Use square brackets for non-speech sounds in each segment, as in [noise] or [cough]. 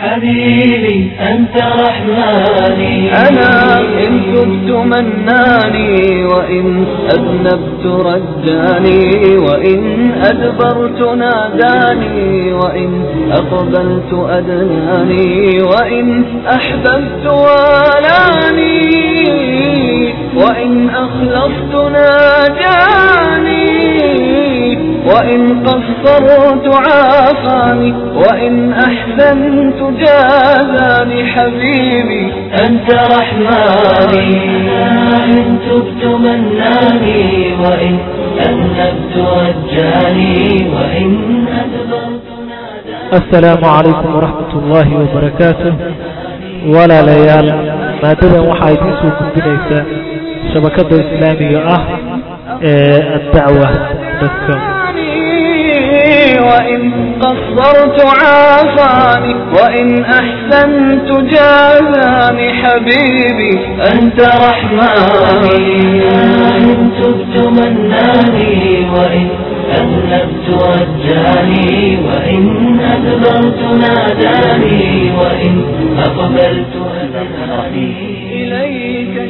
حبيبي أنت رحماني أنا إن تبت مناني وإن أذنبت رجاني وإن أدبرت ناداني وإن أقبلت أدناني وإن أحببت والاني وإن أخلصت ناجاني وإن قصرت عافاني وإن أحسنت جازاني حبيبي أنت رحماني إن تبت مناني وإن أذنبت رجاني وإن أدبرت السلام عليكم ورحمة الله وبركاته ولا ليال ما تدعو حايدين سوكم بنيسا شبكة الإسلامية أهل الدعوة بكم وإن قصرت عافاني وإن أحسنت جازاني حبيبي أنت رحماني إن تبت مناني وإن أذنبت رجاني وإن أدبرت ناداني وإن أقبلت أذناني إليك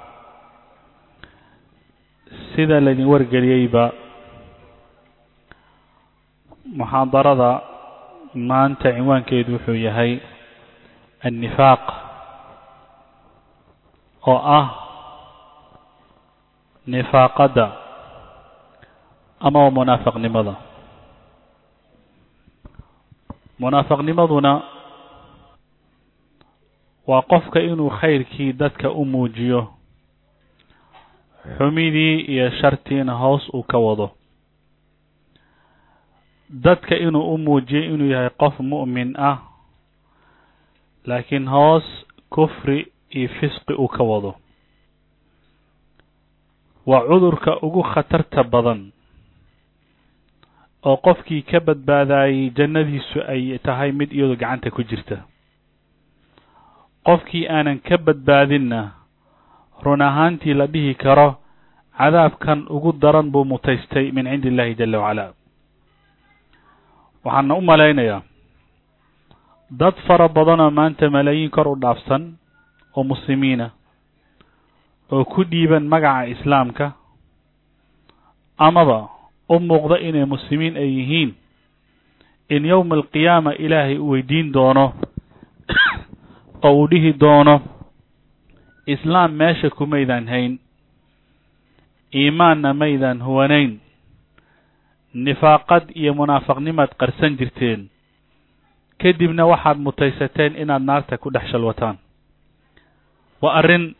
sida laydin wargeliyeyba muxaadarada maanta cinwaankeedu wuxuu yahay annifaaq oo ah nifaaqadda ama munaafaqnimada. Munaafaqnimaduna waa qofka inuu khayrkii dadka u muujiyo xumidii iyo shartiina hoos uu ka wado. Dadka inuu u muujiyo inuu yahay qof mu'min ah laakiin hoos kufri iyo fisqi uu ka wado. Waa cudurka ugu khatarta badan oo qofkii ka badbaadayey jannadiisu ay tahay mid iyadu gacanta ku jirta. Qofkii aanan ka badbaadinna run ahaantii la dhihi karo cadaabkan ugu daran buu mutaystay min cindi illahi jala wacala waxaana u malaynayaa dad fara badanoo maanta malaayiin kor u dhaafsan oo muslimiina oo ku dhiiban magaca islaamka amaba u muuqda inay muslimiin ay yihiin in yowma alqiyaama ilaahay u weydiin doono [coughs] oo uu dhihi doono islaam meesha kumaydaan hayn iimaanna maydaan huwanayn nifaaqad iyo munaafaqnimaad qarsan jirteen. Kadibna waxaad mutaysateen inaad naarta ku dhex shalwataan. Waa arrin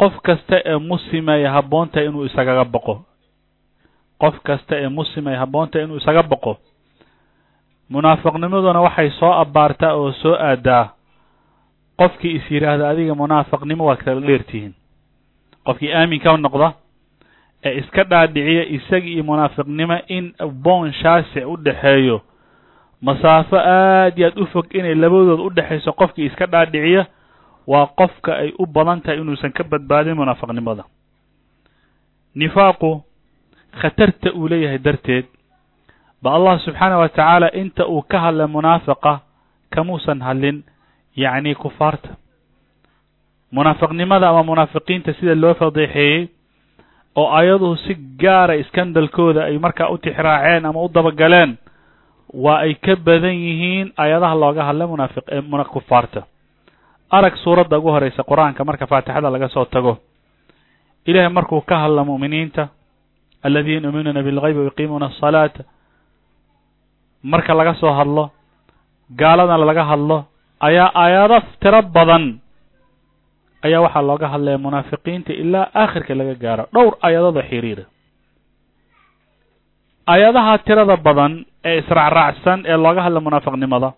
qof kasta ee muslima ay habboontahay inuu isagaga boqo qof kasta ee muslima ay habboontahay inuu isaga boqo munaafaqnimaduna waxay soo abbaartaa oo soo aadaa qofkii is yidhaahda adiga munaafaqnimo waad kala dheertihiin qofkii aaminka noqda ee iska dhaadhiciya isaga iyo munaafiqnimo in boon shaasic u dhexeeyo masaafo aad iyo aad u fog inay labadood u dhexayso qofkii iska dhaadhiciya waa qofka ay u badan tahay inuusan ka badbaadin munaafaqnimada. Nifaaqu khatarta uu leeyahay darteed ba allah subxaana wa tacaala inta uu ka hadlay munaafiqa kamuusan hadlin yacni kufaarta munaafiqnimada ama munaafiqiinta sida loo fadeexeeyey oo ayaduhu si gaara iskandalkooda ay markaa u tixraaceen ama u dabagaleen waa ay ka badan yihiin ayadaha looga hadlay munaafiq muna kufaarta arag suuradda ugu horeysa qur'aanka marka faatixada laga soo tago. Ilaahay markuu ka hadla mu'miniinta aladiina yuuminuuna bilgaybi wayuqiimuuna asalaata marka laga soo hadlo gaaladana laga hadlo ayaa aayado tiro badan. Ayaa waxaa looga hadlaya munaafiqiinta ilaa aakhirka laga gaaro. Dhowr aayadood oo xiriira aayadaha tirada badan ee israacraacsan ee looga hadla munaafiqnimada.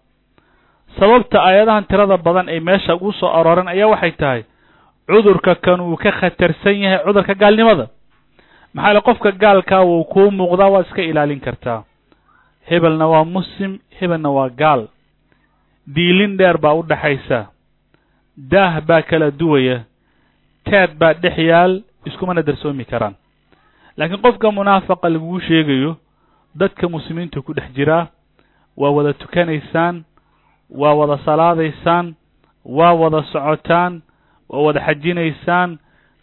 Sababta aayadahan tirada badan ay meesha ugu soo arooren ayaa waxay tahay cudurka kan uu ka khatarsan yahay cudurka gaalnimada. Maxaa le qofka gaalkaa wuu kuu muuqdaa waad iska ilaalin kartaa. Hebelna waa muslim hebelna waa gaal diilin dheer baa u dhaxaysa. Daah baa kala duwaya. Teed baa dhex yaal iskumana darsoomi karaan. Laakiin qofka munaafaqa laguu sheegayo dadka muslimiintu ku dhex jiraa waa wada tukanaysaan waa wada salaadaysaan waa wada socotaan waa wada xajinaysaan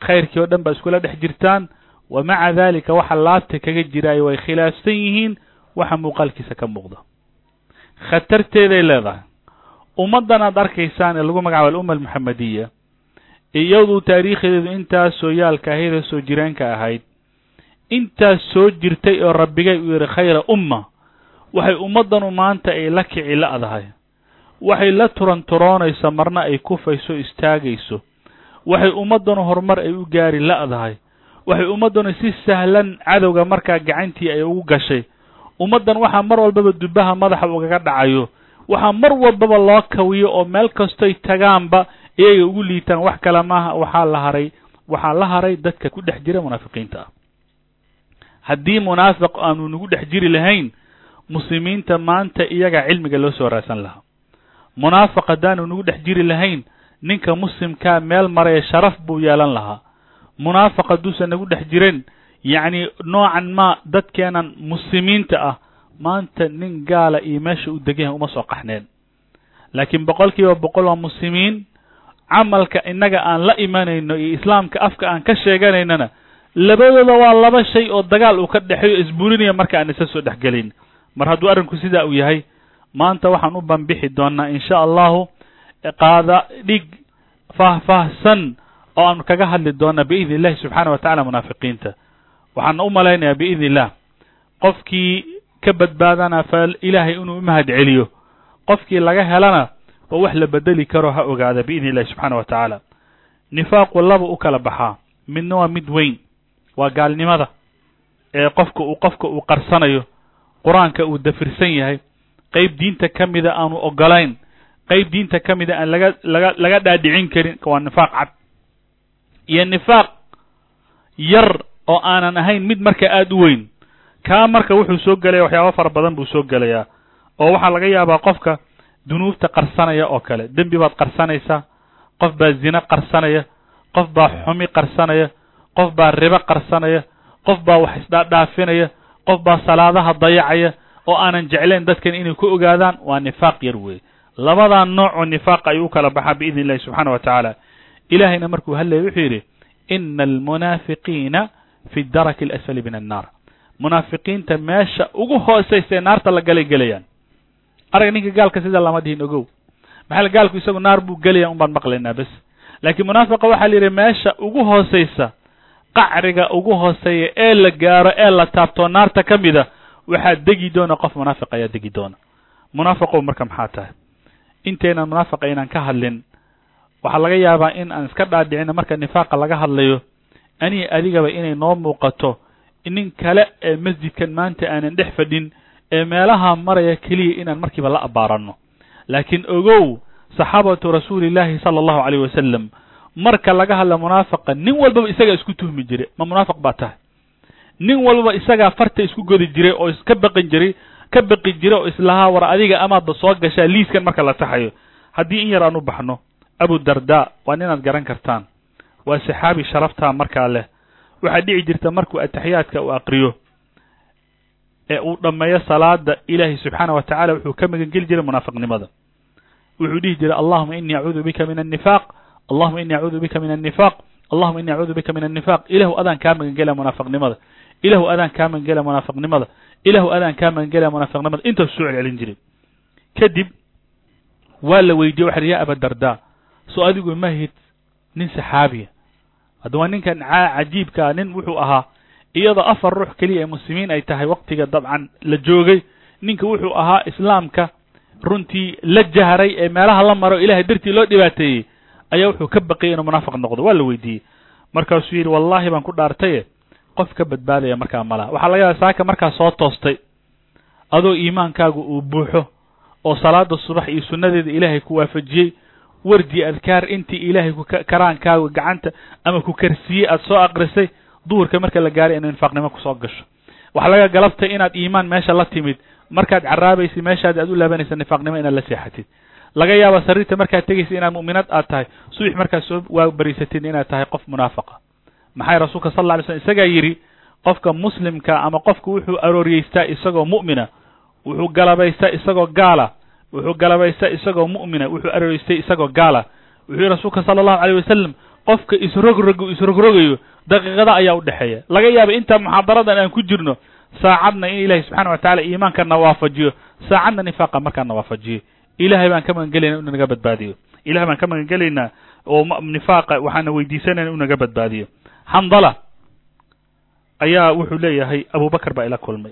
khayrkii oo dhan baa iskula dhex jirtaan wa maca daalika waxa laabta kaga jiraayo way khilaafsan yihiin waxa muuqaalkiisa ka muuqda khatarteeday leedahay ummaddan aad arkaysaan ee lagu magacaabo alumma almuxamadiya iyadu taariikhdeedu intaas sooyaalka ahayd ee soo jireenka ahayd intaas soo jirtay oo rabbigay uu yidhi khayra umma waxay ummaddanu maanta ay la kici la'dahay. Waxay la turanturoonayso marna ay kufayso istaagayso. Waxay ummaddanu horumar ay u gaari la'dahay. Waxay ummaddanu si sahlan cadowga markaa gacantii ay ugu gashay. Ummaddan waxaa mar walbaba dubbaha madaxa ugaga dhacayo waxaa mar walbaba loo kawiyo oo meel kastoy tagaanba iyaga ugu liitaan wax kale maaha waxaa la haray waxaa la haray dadka ku dhex jira munaafiqiinta. Ah haddii munaafiq aanu nagu dhex jiri lahayn muslimiinta maanta iyagaa cilmiga loo soo raadsan lahaa. Munaafiq haddaanu nagu dhex jiri lahayn ninka muslimkaa meel maraya sharaf buu yeelan lahaa. Munaafiq hadduusan nagu dhex jirin yacni noocan maa dadkeenan muslimiinta ah maanta nin gaala iyo meesha u degan yahay uma soo qaxneen. Laakiin boqol kiiba boqol waa muslimiin camalka innaga aan la imanayno iyo islaamka afka aan ka sheeganaynana labadooda waa laba shay oo dagaal uu ka dhexeeyo isburinaya marka aan isa soo dhexgelin mar hadduu arrinku sidaa uu yahay maanta waxaan u banbixi doonaa insha allahu qaada dhig faahfaahsan oo aanu kaga hadli doonaa biidni illahi subxaana wa tacala munaafiqiinta. Waxaan u malaynayaa biidni illah qofkii ka badbaadana ilaahay inuu umahad celiyo qofkii laga helana oo wax la bedeli karo ha ogaada biidni illahi subxaana wa tacaala. Nifaaqu laba u kala baxaa midna waa mid weyn. Waa gaalnimada. Ee qofka uu qofka uu qarsanayo. Qur'aanka uu dafirsan yahay. Qayb diinta ka mida aanu ogolayn qayb diinta ka mida aan laga laga laga dhaadhicin karin waa nifaaq cad. Iyo nifaaq yar oo aanan ahayn mid marka aada u weyn kaa marka wuxuu soo gelaya waxyaaba fara badan buu soo gelayaa oo waxaa laga yaabaa qofka dunuubta qarsanaya oo kale. Dembi baad qarsanaysaa qof baa zine qarsanaya qof baa xumi qarsanaya qof baa ribo qarsanaya qof baa wax isdhaadhaafinaya qof baa salaadaha dayacaya oo aanan jeclayn dadkan inay ku ogaadaan waa nifaaq yar weeye. Labadaa nooc oo nifaaqa ayuu u kala baxaa biidni illahi subxaana wa tacaala. Ilahayna markuu hadlaya wuxuu yidhi ina almunaafiqiina fi daraki alasfali min annaar munaafiqiinta meesha ugu hoosaysa ee naarta la galay gelayaan. Arag ninka gaalka sida lama dhihin ogow. Maxaa gaalku isagu naar buu gelaya un baan maqlaynaa bes. Laakiin munaafiqa waxaa la yidhi meesha ugu hoosaysa qacriga ugu hooseeya ee la gaaro ee la taabtoo naarta ka mida waxaa degi doona qof munaafiq ayaa degi doona. Munaafiqow marka maxaa tahay? Intaynan munaafiqa inaan ka hadlin waxaa laga yaabaa in aan iska dhaadhicino marka nifaaqa laga hadlayo aniga adigaba inay noo muuqato nin kale ee masjidkan maanta aanan dhex fadhin ee meelaha maraya keliya inaan markiiba la abbaaranno laakiin ogow saxaabatu rasuulillaahi sala allahu calayh wasalam marka laga hadla munaafiqa nin walbaba isagaa isku tuhmi jiray ma munaafiq baa tahay. Nin walbaba isagaa farta isku godi jiray oo iska baqin jiray ka baqi jiray oo islahaa war adiga amaadba soo gashaa liiskan marka la taxayo. Haddii in yar aan u baxno abu darda waa ninaad garan kartaan. Waa saxaabi sharaftaa markaa leh waxaa dhici jirta markuu ataxiyaadka uu aqriyo ee uu dhammeeyo salaada ilaahay subxaana wa tacala wuxuu ka magan jiray munaafiqnimada wuxuu dhihi jiray allahuma inii acuudu bika min annifaaq allahuma inii acuudu bika min annifaaq allahuma inii acuudu bika min annifaaq ilahu adaan kaa magan gelaya munaafiqnimada ilahu adaan kaa magan gelaya munaafiqnimada ilahu adaan kaa magan gelaya munaafiqnimada intaas soo celcelin jiray. Kadib waa la weydiiyey waxa ya abadarda so adigu ma hid nin saxaabiya hadda waa ninkan cajiibkaa nin wuxuu ahaa iyadoo afar ruux keliya ee muslimiin ay tahay waktiga dabcan la joogay. Ninka wuxuu ahaa islaamka runtii la jahray ee meelaha la maro ilahay dartii loo dhibaateeyey ayaa wuxuu ka baqiyay inuu munaafiq noqdo. Waa la weydiiyey. Markaasuu yidhi wallahi baan ku dhaartaye qof ka badbaadaya markaa malaha waxaa laga yaaba saaka markaa soo toostay adoo iimaankaagu uu buuxo oo salaada subax iyo sunnadeeda ilaahay ku waafajiyey wardi adkaar intii ilaahay ku karaankaaga gacanta ama ku karsiiyey aada soo aqrisay duhurka marka la gaaray inay nifaaqnimo ku soo gasho. Waxaa laga galabtay inaad iimaan meesha la timid markaad caraabaysay meeshaadi aad u laabanaysa nifaaqnimo inaad la seexatid. Laga yaaba sariirta markaad tegaysa inaad mu'minad aad tahay subax markaad soo waa bariisatid inaad tahay qof munaafaqa. Maxay rasuulka sal alla alay slm isagaa yidhi qofka muslimka ama qofka wuxuu arooriyeystaa isagoo mu'mina wuxuu galabaystaa isagoo gaala wuxuu galabaystaa isagoo mu'mina wuxuu arooriystay isagoo gaala. Wuxuu rasuulka sala allahu alayh wasalam qofka isrogrogu isrogrogayo daqiiqada ayaa udhexeeya laga yaaba intaa muxaadaradan aan ku jirno saacadna in ilahi subxana wa tacala iimaankana waafajiyo saacadna nifaaqa markaana waafajiyo ilahay baan ka magan gelayna inu naga badbaadiyo. Ilahay baan ka magan gelaynaa oo nifaaqa waxaana weydiisanayna inu naga badbaadiyo. Xandala ayaa wuxuu leeyahay abubakar baa ila kulmay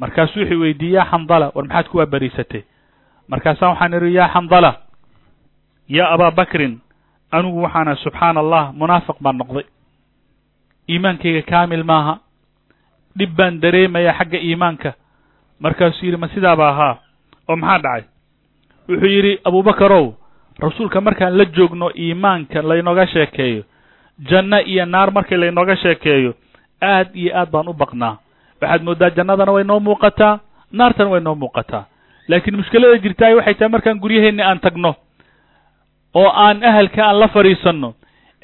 markaasuu wuxuu weydiiyey ya xandala war maxaad kuwaa bariisatay markaasaa waxaan idhi ya xandala ya abaa bakrin anigu waxaana subxaana allah munaafiq baan noqday. Iimaankayga kaamil maaha. Dhib baan dareemaya xagga iimaanka. Markaasuu yidhi ma sidaaba ahaa? Oo maxaa dhacay? Wuxuu yidhi abubakarow rasuulka markaan la joogno iimaanka laynooga sheekeeyo. Janno iyo naar markii laynooga sheekeeyo aad iyo aad baan u baqnaa waxaad mooddaa jannadana way noo muuqataa naartana way noo muuqataa. Laakiin mushkilada jirtaay waxay tahay markaan guryaheenni aan tagno oo aan ahalka aan la fadhiisanno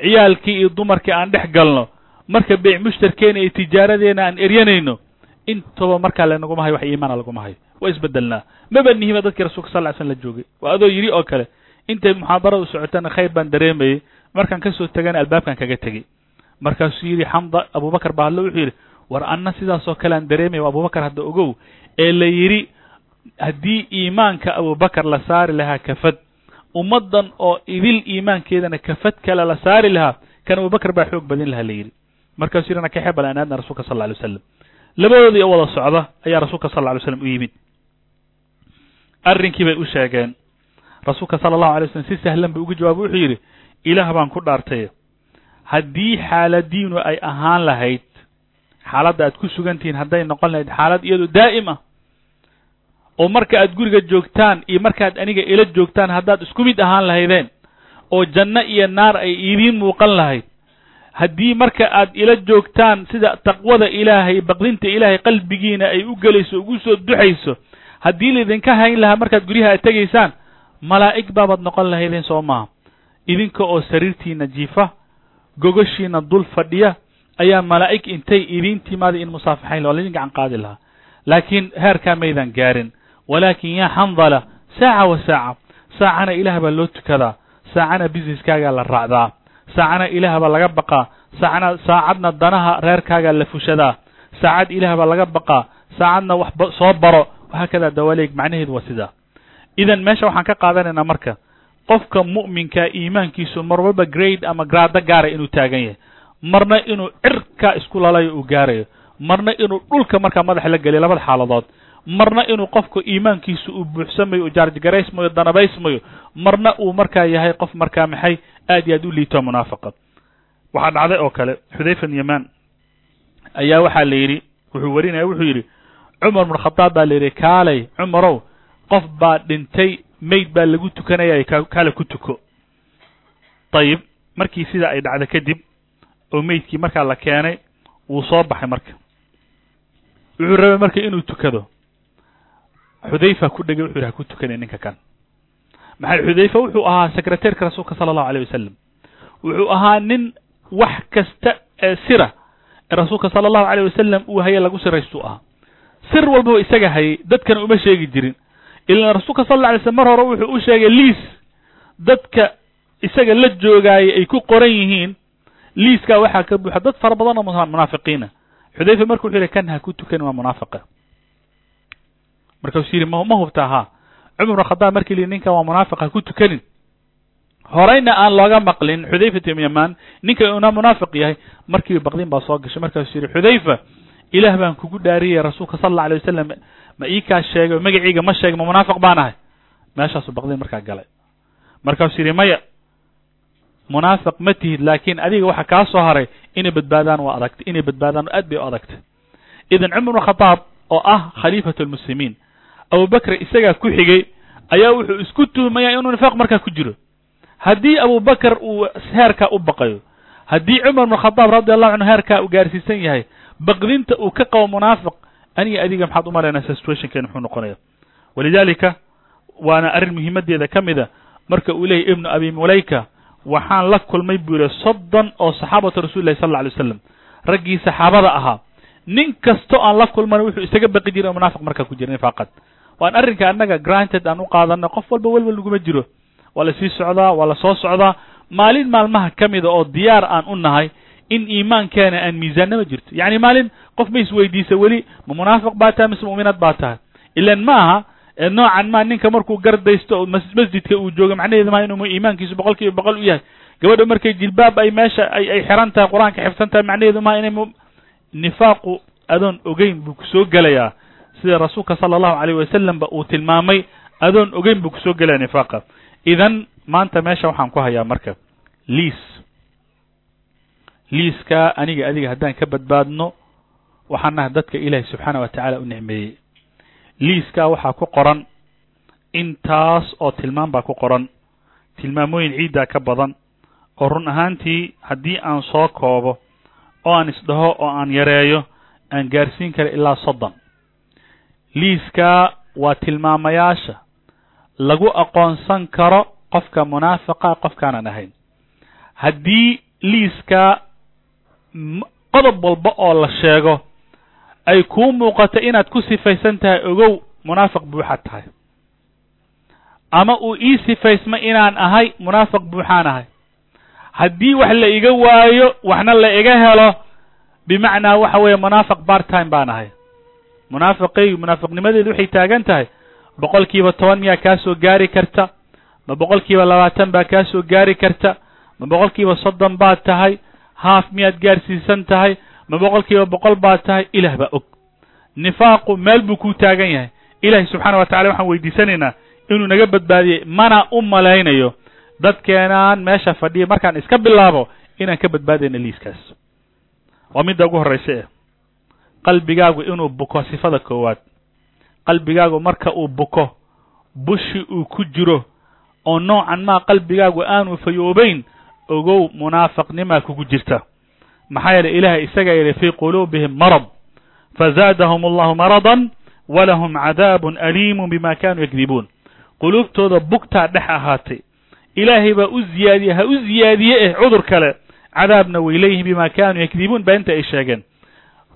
ciyaalkii iyo dumarkii aan dhex galno marka beyc mushtarkeena iyo tijaaradeena aan eryanayno intaba markaa lanaguma hayo wax iimaana laguma hayo. Waa isbedelnaa. Maba nihima dadkii rasulka sal ly slm la joogay. Waa adoo yidhi oo kale intay muxaadaradu socotana khayr baan dareemayey markaan ka soo tegana albaabkan kaga tegey markaasuu yidhi xamda abubakar baa hadlo wuxuu yidhi war anna sidaasoo kale aan dareemaya abubakar hadda ogow ee la yidhi haddii iimaanka abubakar la saari lahaa kafad ummaddan oo idil iimaankeedana kafad kale la saari lahaa kan abubakar baa xoog badin lahaa la yidhi. Markaasuu yidhi nakaxee bal aan aadna rasulka sal lla alay wasalam labadoodii oo wada socda ayaa rasuulka sal lla alay slam u yimid. Arrinkii bay u sheegeen. Rasuulka sala allahu alay slam si sahlan buu ugu jawaabay wuxuu yidhi ilaah baan ku dhaartay. Haddii xaaladiinu ay ahaan lahayd xaaladda aad ku sugantihiin hadday noqon lahayd xaalad iyadoo daa'im ah oo marka aad guriga joogtaan iyo markaad aniga ila joogtaan haddaad isku mid ahaan lahaydeen oo janno iyo naar ay idiin muuqan lahayd. Haddii marka aad ila joogtaan sida taqwada ilaahay baqdinta ilaahay qalbigiina ay u gelayso ugu soo duxayso haddii laydinka hayn lahaa markaad guryaha aad tegaysaan malaa'ig baabaad noqon lahaydeen soo maaha. Idinka oo sariirtiina jiifa gogoshiina dul fadhiya ayaa malaa'ig intay idiin timaaday in musaafaxayn la waa laydin gacan qaadi lahaa. Laakiin heerkaa maydan gaarin. Walaakin yaa xandala saaca wa saaca. Saacana ilaah baa loo tukadaa. Saacana businesskaagaa la raacdaa. Saacana ilaah baa laga baqaa. Saacana saacadna danaha reerkaagaa la fushadaa. Saacad ilaah baa laga baqaa. Saacadna wax soo baro. Wahaakadaa dawaaleeg macnaheedu waa sidaa. Idan meesha waxaan ka qaadanaynaa marka qofka mu'minkaa iimaankiisu mar walba grade ama graado gaara inuu taagan yahay marna inuu cirkaa isku lalayo uu gaarayo marna inuu dhulka markaa madaxa la geliyo labada xaaladood marna inuu qofka iimaankiisu uu buuxsamayo uu jaarjgaraysmayo danabaysmayo marna uu markaa yahay qof markaa maxay aad iyo aad u liito munaafiqa waxaa dhacday oo kale xudayfa yamaan ayaa waxaa la yidhi wuxuu warinaya wuxuu yidhi cumar bn khadaab baa la yidhi kaalay cumarow qof baa dhintay mayd baa lagu tukanaya kaale ku tuko. Dayib markii sidaa ay dhacda kadib oo meydkii markaa la keenay wuu soo baxay marka. Wuxuu rabay marka inuu tukado. Xudayfa ku dhegay wuxu yidhi ha ku tukanay ninka kan. Maxay xudayfa wuxuu ahaa secretairka rasuulka sala allahu alayh wasalam wuxuu ahaa nin wax kasta ee sira ee rasuulka sala allahu alayh wasalam uu haye lagu siraystuu ahaa. Sir walbaba isaga hayay dadkana uma sheegi jirin. Ilan rasuulka sal alla alay slm mar hore wuxuu u sheegay liis. Dadka isaga la joogaayay ay ku qoran yihiin liiskaa waxaa ka buuxa. Dad fara badan oo munaafiqiina. Xudayfa marka wuxuu yihi kan ha ku tukan waa munaafiqa. Markaasuu yidhi ma hubtaa haa cumar bn khadaab markii lihi ninkan waa munaafiq ha ku tukanin. Horeyna aan looga maqlin xudayfat ibn ninka una munaafiq yahay markiiba baqdin baa soo gashay. Markaasuu yidhi xudayfa ilaah baan kugu dhaariyay rasuulka sala alla alay wasalam ma ii kaa sheegay magaciiga ma sheegay ma munaafiq baan ahay. Meeshaasuu baqdin markaa galay. Markaasuu yidhi maya munaafiq ma tihid laakiin adiga waxa kaa soo haray inay badbaadaan waa adagtay inay badbaadaan aad bay u adagtay idan cumar bn khadaab oo ah khaliifatu lmuslimiin abubakr isagaa ku xigay ayaa wuxuu isku tuhmaya inuu nifaaq markaa ku jiro. Haddii abubakr uu heerkaa u baqayo haddii cumar bn khadaab radi allahu canhu heerkaa uu gaarsiisan yahay baqdinta uu ka qabo munaafiq aniga adiga maxaad umalaynaysaa situationkeena muxuu noqonaya walidalika waana arrin muhiimaddeeda ka mida marka uu leeyahy ibnu abi mulayka waxaan la kulmay buu yihi soddon oo saxaabatu rasuli lahi sal alla alay waslam raggii saxaabada ahaa nin kasto aan la kulmana wuxuu isaga baqi jiray oo munaafiq markaa ku jira nifaaqad waan arrinka annaga granted aan u qaadana qof walba welwel laguma jiro. Waa la sii socdaa waa la soo socdaa. Maalin maalmaha ka mida oo diyaar aan u nahay in iimaankeena aan miisaannama jirto. Yacni maalin qof ma isweydiisa weli ma munaafiq baa tahay mise mu'minaad baa tahay. Ilan ma aha noocan ma ninka markuu gardaysto oo masjidka uu joogo macnaheedu maa inuu iimaankiisu boqol kiiba boqol u yahay. Gabadha markay jilbaab ay meesha ay ay xiran tahay qur'aanka xifsan tahay macnaheedu maa inay nifaaqu adoon ogeyn buu ku soo gelayaa. Sida rasuulka sala allahu alayh wasalam ba uu tilmaamay adoon ogeyn buu ku soo gelaya nifaaqa. Idan maanta meesha waxaan ku hayaa marka liis. Liiskaa aniga adiga haddaan ka badbaadno waxaan nahay dadka ilaahay subxaana wa tacaala u nicmeeyey liiskaa waxaa ku qoran intaas oo tilmaam baa ku qoran tilmaamooyin ciiddaa ka badan oo run ahaantii haddii aan soo koobo oo aan isdhaho oo aan yareeyo aan gaarsiin kara ilaa soddon. Liiskaa waa tilmaamayaasha lagu aqoonsan karo qofka munaafiqa qofkaanan ahayn haddii liiskaa qodob walba oo la sheego ay kuu muuqato inaad ku sifaysan tahay ogow munaafiq buuxaad tahay. Ama uu ii sifaysma inaan ahay munaafiq buuxaan ahay. Haddii wax la iga waayo waxna la iga helo bimacnaa waxa weeye munaafiq part time baan ahay. Munaafiqaygu munaafiqnimadeedu waxay taagan tahay. Boqol kiiba toban miyaa kaa soo gaari karta? Ma boqol kiiba labaatan baa kaa soo gaari karta? Ma boqol kiiba soddon baad tahay? Haaf miyaad gaarsiisan tahay ma boqol kiiba boqol baad tahay ilaah baa og. Nifaaqu meel buu kuu taagan yahay. Ilaahay subxaana wa tacala waxaan weydiisanaynaa inuu naga badbaadiyey mana u malaynayo dadkeenaan meesha fadhiya markaan iska bilaabo inaan ka badbaadayna liiskaas. Waa midda ugu horraysa eh qalbigaagu inuu buko sifada koowaad. Qalbigaagu marka uu buko bushi uu ku jiro oo noocan maa qalbigaagu aanu fayoobayn ogow munaafiqnimaa kugu jirta maxaa yeelay ilaahay isagaa yidhi fii quluubihim marad. Fazaadahum allahu maradan walahum cadaabun aliimun bima kanuu yakdibuun quluubtooda bugtaa dhex ahaatay. Ilaahay baa u ziyaadiye ha u ziyaadiye eh cudur kale. Cadaabna way leeyihiin bima kanuu yakdibuun baa inta ay sheegeen.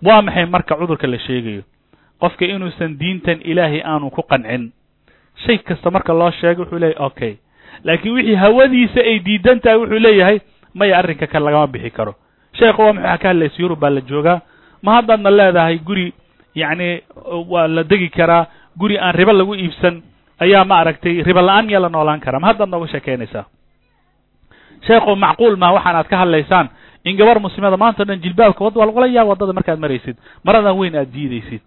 Waa maxay marka cudurka la sheegayo? Qofka inuusan diintan ilaahay aanu ku qancin. Shay kasta marka loo sheego wuxuu leeyahy okay. Laakiin wixii hawadiisa ay diidan tahay wuxuu leeyahay maya arrinka kan lagama bixi karo sheekhu waa maxaa ka hadlaysa yurub baa la joogaa? Ma haddaadna leedahay guri yacni waa la degi karaa guri aan ribo lagu iibsan ayaa ma aragtay ribo la'aan miyaa la noolaan karaa? Ma haddaad nooga sheekeynaysaa? Sheekhu macquul ma waxaan aad ka hadlaysaan. In gabar muslimada maanta o dhan jilbaabka wad waa lagula yaab waddada markaad maraysid. Maradan weyn aad diidaysid.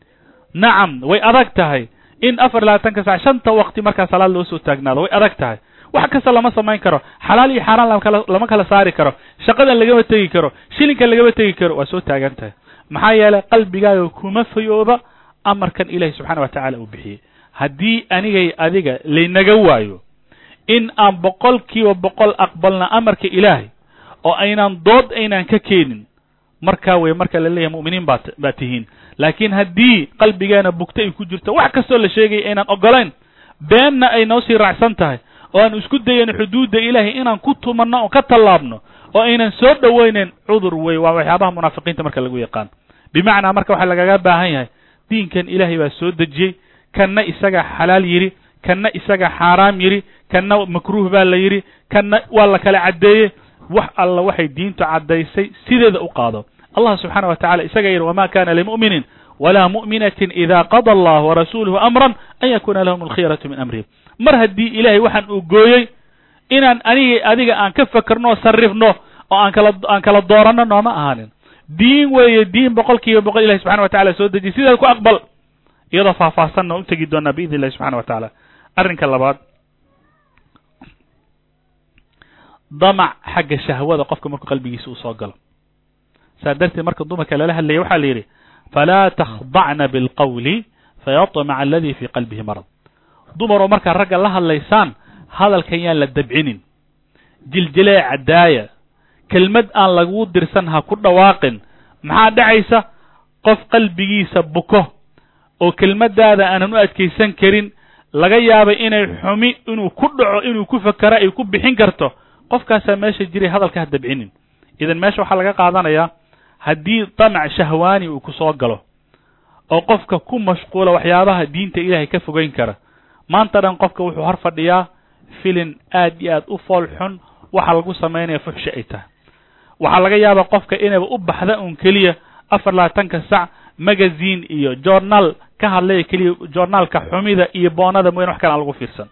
Nacam way adag tahay. In afar labaatanka sac shanta waqti markaa salaad loo soo taagnaado way adag tahay wax kasta lama samayn karo. Xalaal iyo xaaraan lama kala saari karo. Shaqadan lagama tegi karo. Shilinkan lagama tegi karo. Waa soo taagan tahay. Maxaa yeelay qalbigaaga kuma fayooba amarkan ilaahi subxaana wa tacaala uu bixiyey. Haddii anigay adiga laynaga waayo in aan boqol kiiba boqol aqbalna amarka ilaahay oo aynaan dood aynaan ka keenin markaa wey marka la leeyahay mu'miniin baa baa tihiin. Laakiin haddii qalbigeena bugta ay ku jirto wax kastoo la sheegaya aynaan ogolayn beenna ay noo sii raacsan tahay oo aan isku dayayno xuduudda ilaahay inaan ku tumanno oo ka tallaabno oo aynan soo dhowaynayn cudur wey waa waxyaabaha munaafiqiinta marka lagu yaqaan. Bimacnaa marka waxaa lagaga baahan yahay diinkan ilaahay baa soo dejiyey kanna isagaa xalaal yidhi kanna isagaa xaaraam yidhi kanna makruuh baa la yidhi kanna waa la kala caddeeyey. Wax alla waxay diintu caddaysay sideeda u qaado. Allah subxaana wa tacala isagaa yidhi wama kana limu'minin walaa mu'minatin ida qada allah warasuuluhu amran an yakuna lahum alkhiyaratu min amrihim mar haddii ilaahay waxaan uu gooyey inaan aniga adiga aan ka fakerno sarrifno oo aan kala aan kala dooranno nooma ahaanin. Diin weeye diin boqol kiiba boqol ilahi subxana wa tacala soo dejiyay sidaad ku aqbal iyadoo faahfaahsanna u tegi doonaa biidn illahi subxana wa tacaala. Arrinka labaad. Damac xagga shahwada qofka markuu qalbigiisa uu soo galo. Saa darteed marka dumarka lala hadlaya waxaa la yidhi falaa takhdacna bilqawli fayatmaca aladii fii qalbihi marad dumaroo markaa ragga la hadlaysaan hadalkan yaan la dabcinin. Jiljilee caddaaya kelmad aan laguu dirsan ha ku dhawaaqin. Maxaa dhacaysa? Qof qalbigiisa buko. Oo kelmaddaada aanan u adkaysan karin laga yaabay inay xumi inuu ku dhaco inuu ku fakero ay ku bixin karto. Qofkaasaa meesha jiray hadalka ha dabcinin. Idan meesha waxaa laga qaadanayaa haddii damac shahwaani uu ku soo galo oo qofka ku mashquula waxyaabaha diinta ilaahay ka fogeyn kara maanta dhan qofka wuxuu hor fadhiyaa filin aad iyo aad u fool xun waxa lagu samaynaya fuxshi ay tahay. Waxaa laga yaabaa qofka inayba u baxda un keliya afar labaatanka sac magazine iyo journal ka hadlaya keliya journaalka xumida iyo boonada mooyan wax kale aan lagu fiirsan.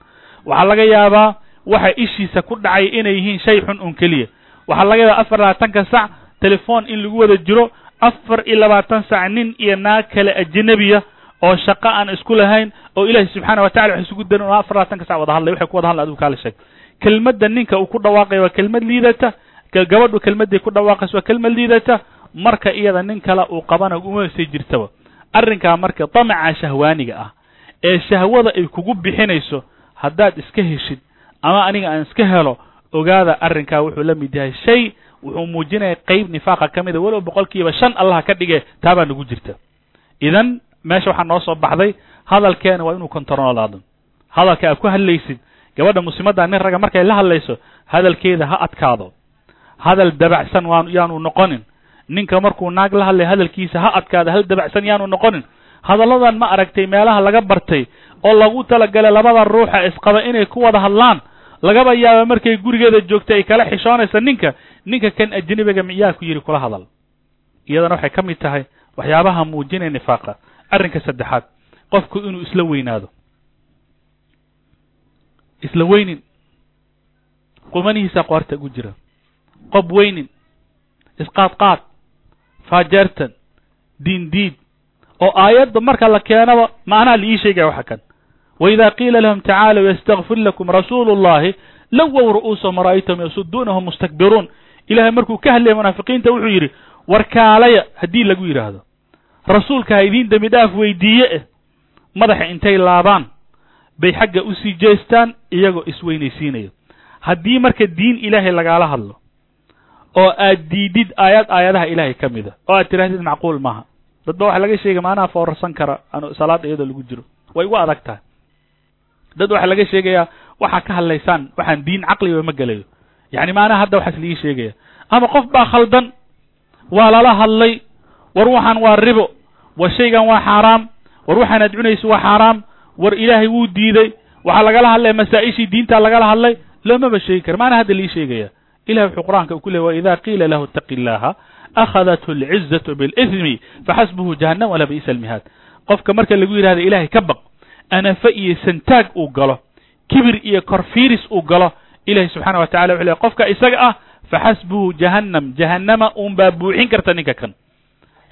Waxaa laga yaabaa waxa ishiisa ku dhacay inay yihiin shay xun un keliya. Waxaa laga yaabaa afar labaatanka sac telefoon in lagu wada jiro afar iyo labaatan sac nin iyo naag kale ajnabiya oo shaqo aan isku lahayn oo ilaahay subxaana watacala wax isugu darin oo afar labaatanka sac wada hadlay waxay ku wada hadlay adigu kaala sheeg. Kelmadda ninka uu ku dhawaaqaya waa kelmad liidata gabadhu kelmadday ku dhawaaqaysa waa kelmad liidata marka iyada nin kale uu qabana uma sii jirtaba. Arrinkaa marka damaca shahwaaniga ah ee shahwada ay kugu bixinayso haddaad iska heshid ama aniga aan iska helo ogaada arrinkaa wuxuu la mid yahay shay wuxuu muujinaya qeyb nifaaqa ka mida walow boqol kiiba shan allaha ka dhige taabaa nagu jirta. Idan meesha waxaa noo soo baxday hadalkeena waa inuu kontaroolaado hadalka aad ku hadlaysid gabadha muslimadda nin ragga markay la hadlayso hadalkeeda ha adkaado. Hadal dabacsan waan yaanu noqonin. Ninka markuu naag la hadlay hadalkiisa ha adkaado hal dabacsan yaanu noqonin. Hadalladan ma aragtay meelaha laga bartay oo lagu talagalay labada ruuxa isqaba inay ku wada hadlaan. Lagaba yaaba markay gurigeeda joogtay ay kala xishoonaysa ninka. Ninka kan ajnabiga miyaa ku yidhi kula hadal. Iyadana waxay ka mid tahay waxyaabaha muujinaya nifaaqa arrinka saddexaad qofku inuu isla weynaado isla weynin qumanihiisa qoorta ugu jira qob weynin isqaadqaad faajeertan diindiid oo aayadda marka la keenaba macnaha la ii sheegaya waxa kan. Waida qiila lahum tacaalow yastakfir lakum rasuulu llahi lowow ru'uusahum ra'aytahum yasuduunahum mustakbiruun. Ilahay markuu ka hadlaya munaafiqiinta wuxuu yidhi warkaalaya haddii lagu yidhaahdo rasuulka ha idiin dembi dhaaf weydiiye eh madaxa intay laabaan bay xagga u sii jeestaan iyagoo isweynaysiinaya haddii marka diin ilaahay lagaala hadlo oo aad diidid aayad aayadaha ilaahay ka mida oo aad tidhahdid macquul maaha dadba waxa laga sheegay maanaha foorarsan kara an salaada iyadoo lagu jiro. Way igu adag tahay. Dad waxaa laga sheegayaa waxaa ka hadlaysaan waxaan diin caqliba ma gelayo. Yacni maanaha hadda waxaas laii sheegaya ama qof baa khaldan waa lala hadlay war waxaan waa ribo. War shaygan waa xaaraam war waxaan aad cunayso waa xaaraam war ilaahay wuu diiday. Waxaa lagala hadlaya masaa-ishii lagala hadlay. Loomaba sheegi kara. Maana hadda lii sheegaya? Ilahi wuxuu qur'aanka ku leey waida qiila lahu itaqi llaha akhadathu alcizatu biاlithmi faxasbuhu jahannam wala bi'sa almihaad qofka marka lagu yidhahda ilaahay ka baq anafa iyo santaag uu galo kibir iyo korfiiris uu galo ilahi subxaana wa tacala wuxu ley qofka isaga ah faxasbuhu jahannam jahannama uun baa buuxin karta ninka kan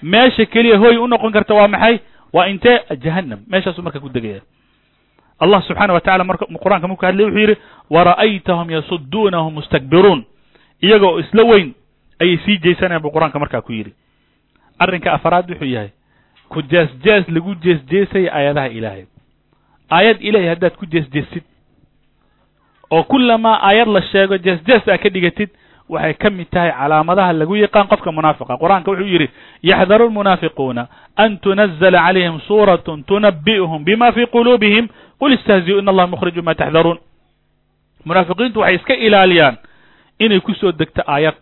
meesha keliya hooy u noqon karta waa maxay? Waa intee jahannam. Meeshaasuu marka ku degaya. Allah subxaana wa tacala marka qur'anka markuu hadlay wuxuu yidhi wara'aytahum yasuduunahum mustakbiruun. Iyagoo isla weyn ayay sii jeysanayan buu qur'aanka markaa ku yidhi. Arrinka afaraad wuxuu yahay ku jees-jees lagu jees-jeesaya aayadaha ilaahay. Aayad ilaahay haddaad ku jees-jeesid oo kullamaa aayad la sheego jees-jees aa ka dhigatid waxay ka mid tahay calaamadaha lagu yaqaan qofka munaafiqa. Qur'aanka wuxuu yidhi yaxdaru lmunaafiquuna an tunazala calayhim suuratun tunabi'uhum bima fii quluubihim qul istahzi'u in allaha mukhriju ma taxdaruun. Munaafiqiintu waxay iska ilaaliyaan inay ku soo degto aayad.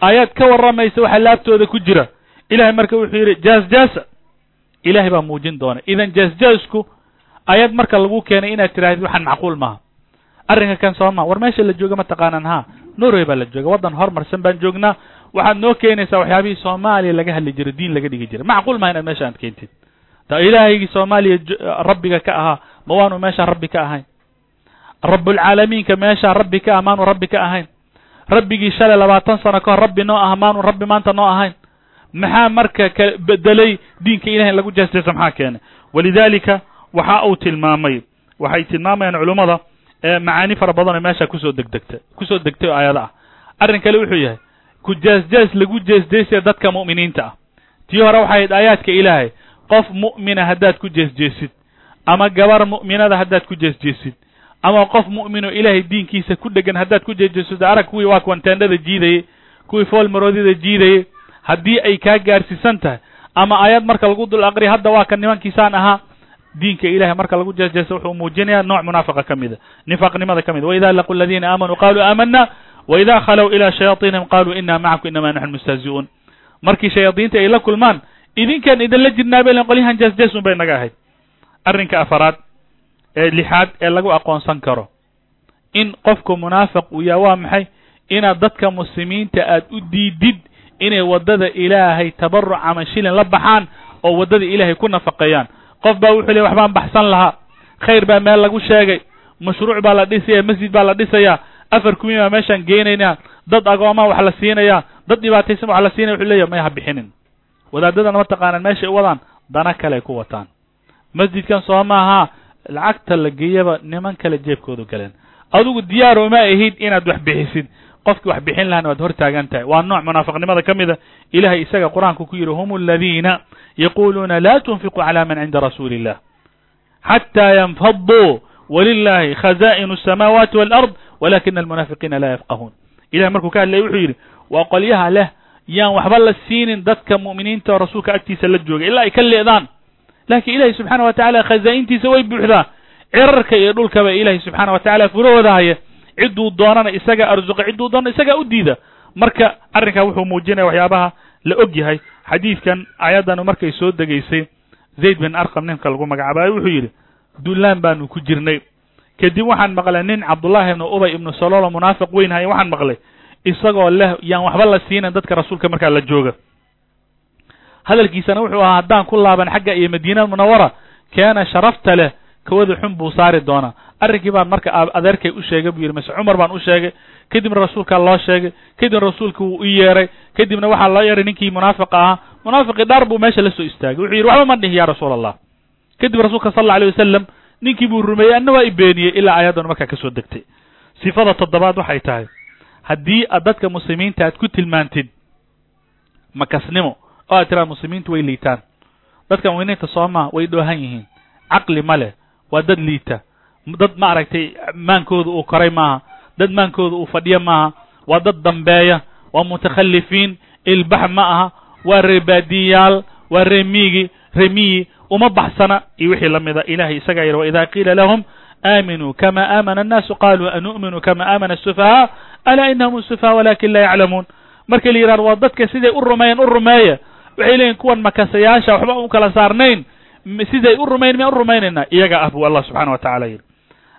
Aayad ka warramaysa waxa laabtooda ku jira. Ilahay marka wuxuu yidhi jaas-jaasa ilahay baa muujin doona. Idan jaas-jaasku aayad marka lagu keenay inaad tidhahdid waxaan macquul maaha. Arrinka kan sooma war meesha la jooga ma taqaanaan ha norway baa la jooga waddan horumarsan baan joognaa. Waxaad noo keenaysaa waxyaabihii soomaaliya laga hadli jiro diin laga dhigi jira macquul maha inaad meesha aad keentid. Ta ilaahaygii soomaaliya rabbiga ka ahaa ma waanu meesha rabbi ka ahayn. Rabbulcaalamiinka meeshaa rabbi ka ah maanu rabbi ka ahayn. Rabbigii shalay labaatan sano ka hor rabbi noo ah maanu rabbi maanta noo ahayn. Maxaa marka ka bedelay diinka ilahay lagu jeesjeesa maxaa keenay? Walidaalika waxa uu tilmaamay. Waxay tilmaamayaan culummada macaani fara badan oo meesha ku soo degdegta ku soo degtay oo aayada ah. Arrin kale wuxuu yahay ku jees-jees lagu jees-jeesaya dadka mu'miniinta ah. Tii hore waxay ahayd aayaadka ilaahay qof mu'mina haddaad ku jeesjeesid ama gabar mu'minada haddaad ku jeesjeesid ama qof mu'minoo ilaahay diinkiisa ku dhegan haddaad ku jeesjeesid arag kuwii waa kuwan teendhada jiidayey kuwii foolmaroodida jiidayey haddii ay kaa gaarsiisan tahay ama ayad marka lagu dul aqriya hadda waa kan nimankiisaan ahaa diinka ilahay marka lagu jeesjeeso wuxuu muujinaya nooc munaafiqa ka mida nifaaqnimada ka mida waida laqu aladiina aamanuu qaluu aamana waida khalow ilaa shayaaiinihim qaluu ina macakum inama naxnu mustahzi'uun markii shayaadiinta ay la kulmaan idinkaan idinla jirnaabelen qolyahan jeesjees un bay naga ahayd. Arrinka afaraad ee lixaad ee lagu aqoonsan karo in qofku munaafiq uu yaha waa maxay? Inaad dadka muslimiinta aad u diidid inay waddada ilaahay tabaruc ama shilin la baxaan oo waddada ilaahay ku nafaqeeyaan qof baa wuxuu ley waxbaan baxsan lahaa. Khayr baa meel lagu sheegay mashruuc baa la dhisaya masjid baa la dhisayaa afar kumin baa meeshaan geenaynaa dad agoomaa wax la siinayaa dad dhibaataysan wax la siinaya wuxuu leeyahy may ha bixinin wadaadadana mataqaanaan meeshay u wadaan dana kale ay ku wataan. Masjidkan soo maaha lacagta la geeyaba niman kale jeebkoodu galeen. Adigu diyaar uma ahid inaad wax bixisid qofkii wax bixin lahana waad hor taagan tahay waa nooc munaafiqnimada ka mida ilahay isaga qur-aanku ku yidhi hum aladiina yaquluuna la tunfiquu cala man cinda rasuuli illah xataa yanfaduu walilahi khaza'inu الsamaawaati wاlard walakina almunaafiqiina laa yafqahuun ilahay markuu ka hadlaya wuxuu yidhi waa qolyaha leh yaan waxba la siinin dadka mu'miniinta oo rasuulka agtiisa la joogay ilaa ay ka leedaan laakiin ilahi subxaana wa tacala khazaa'intiisa way buuxdaa cirarka iyo dhulkaba ilahi subxaana wa tacala furahooda haya cidduu doonana isaga arsuqa cidduu doonana isagaa u diida. Marka arrinkaa wuxuu muujinaya waxyaabaha la og yahay. Xadiidkan ayaddanu markay soo degaysay zayd bin arqam ninka lagu magacaabayo wuxuu yidhi dullaan baanu ku jirnay. Kadib waxaan maqlay nin cabdullaahi ibnu ubay ibnu saloolo munaafiq weyn haya waxaan maqlay. Isagoo leh yaan waxba la siinan dadka rasuulka markaa la jooga. Hadalkiisana wuxuu ahaa haddaan ku laaban xagga iyo madiina munawara keena sharafta leh kawada xun buu saari doonaa. Arrinkii baan marka adeerkay u sheegay buu yidhi mase cumar baan u sheegay. Kadibna rasuulkaa loo sheegay kadibna rasuulka wuu u yeeray kadibna waxaa loo yeeray ninkii munaafiqa ahaa. Munaafiqii dhaar buu meesha la soo istaagay. Wuxuu yidhi waxba ma dhihi ya rasuul allah kadib rasuulka sal alla alay wasalam ninkii buu rumeeyey anna waa i beeniyey ilaa ayaddanu markaa ka soo degtay. Sifada toddobaad waxay tahay haddii aad dadka muslimiinta aad ku tilmaantid makasnimo oo aad tiraad muslimiintu way liitaan. Dadka mu'miniinta soomaa way dhoohan yihiin. Caqli ma leh waa dad liita. Dad ma aragtay maankooda uu koray maaha dad maankooda uu fadhiyo maaha waa dad dambeeya. Waa mutakhalifiin ilbax ma aha. Waa reebaadiyayaal waa reemiigi remiyi uma baxsana. Iyo wixii la mida. Ilahay isagaa yidhi waida qiila lahum aaminuu kama aamana annaasu qaluu anu'minu kama aamana asufahaa alaa inahum asufahaa walakin laa yaclamuun. Markii la yidhahdo waa dadka siday u rumeeyeen u rumeeya waxay leeyihiin kuwan makasayaasha waxba u kala saarnayn siday u rumayn miyaan u rumaynaynaa iyaga ah buu allah subxana wa tacala yidhi.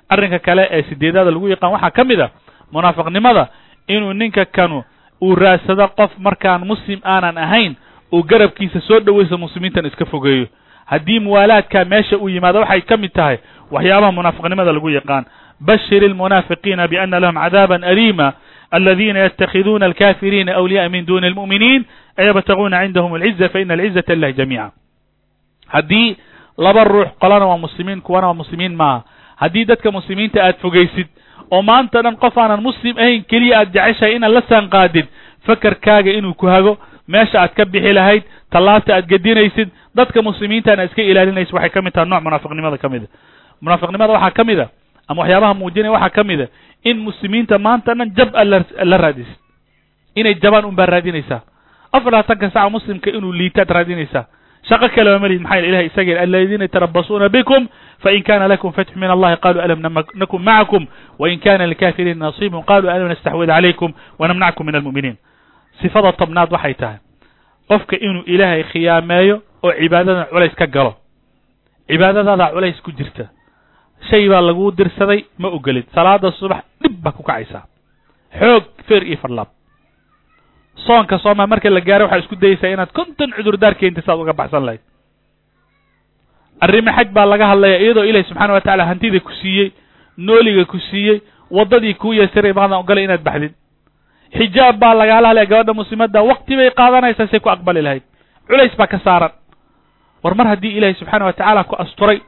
Arrinka kale ee sideedaada lagu yaqaan waxaa ka mid a munaafiqnimada inuu ninka kanu uu raadsado qof markaan muslim aanan ahayn uu garabkiisa soo dhowaysa muslimiintan iska fogeeyo. Haddii muwaalaadkaa meesha uu yimaado waxay ka mid tahay waxyaabaha munaafiqnimada lagu yaqaan. Bashir ilmunaafiqiina biana lahum cadaaban aliima aladiina yatakhiduuna alkafiriina awliya'a min duni almu'miniin ayabtaguuna cindahum alciza faina alcizata lilahi jamiica haddii laba ruux qolana waa muslimiin kuwana waa muslimiin maaha haddii dadka muslimiinta aad fogaysid oo maanta dhan qof aanan muslim ahayn keliya aad jeceshahay inaad la saanqaadid fakarkaaga inuu ku hago meesha aad ka bixi lahayd tallaabta aad gedinaysid dadka muslimiintaana iska ilaalinaysid waxay ka mid tahay nooc munaafiqnimada ka mida munaafiqnimada waxaa ka mid a ama waxyaabaha muujinaya waxaa ka mid a in muslimiinta maanta dhan jab aad la raadisid. Inay jabaan un baa raadinaysaa. Afar labaatanka saca muslimka inuu liitaad raadinaysaa shaqo kaleba malid maxaa yel ilahay isaga aladiina yatarabasuuna bikum fain kana lakum fatxu min allahi qaluu alam nakun macakum wain kana likafiriina nasiibun qaluu alam nastaxwid calaykum wanamnackum min almu'miniin. Sifada tobnaad waxay tahay qofka inuu ilaahay khiyaameeyo oo cibaadada culays ka galo cibaadadadaa culays ku jirta shay baa laguu dirsaday ma ogolid salaada subax dhib baa ku kacaysaa xoog feer iyo fadlaab soonka sooma marka la gaaro waxaa isku dayaysaa inaad konton cudurdaar keentid saad uga baxsan lahayd. Arrimo xaj baa laga hadlaya iyadoo ilahi subxaana wa tacala hantida ku siiyey nooliga ku siiyey waddadii kuu yeesiray maadan ogolay inaad baxdid. Xijaab baa lagaala hadlaya gabadha muslimadda wakti bay qaadanaysaa say ku aqbali lahayd. Culays baa ka saaran. War mar haddii ilaahi subxaana wa tacaala ku asturay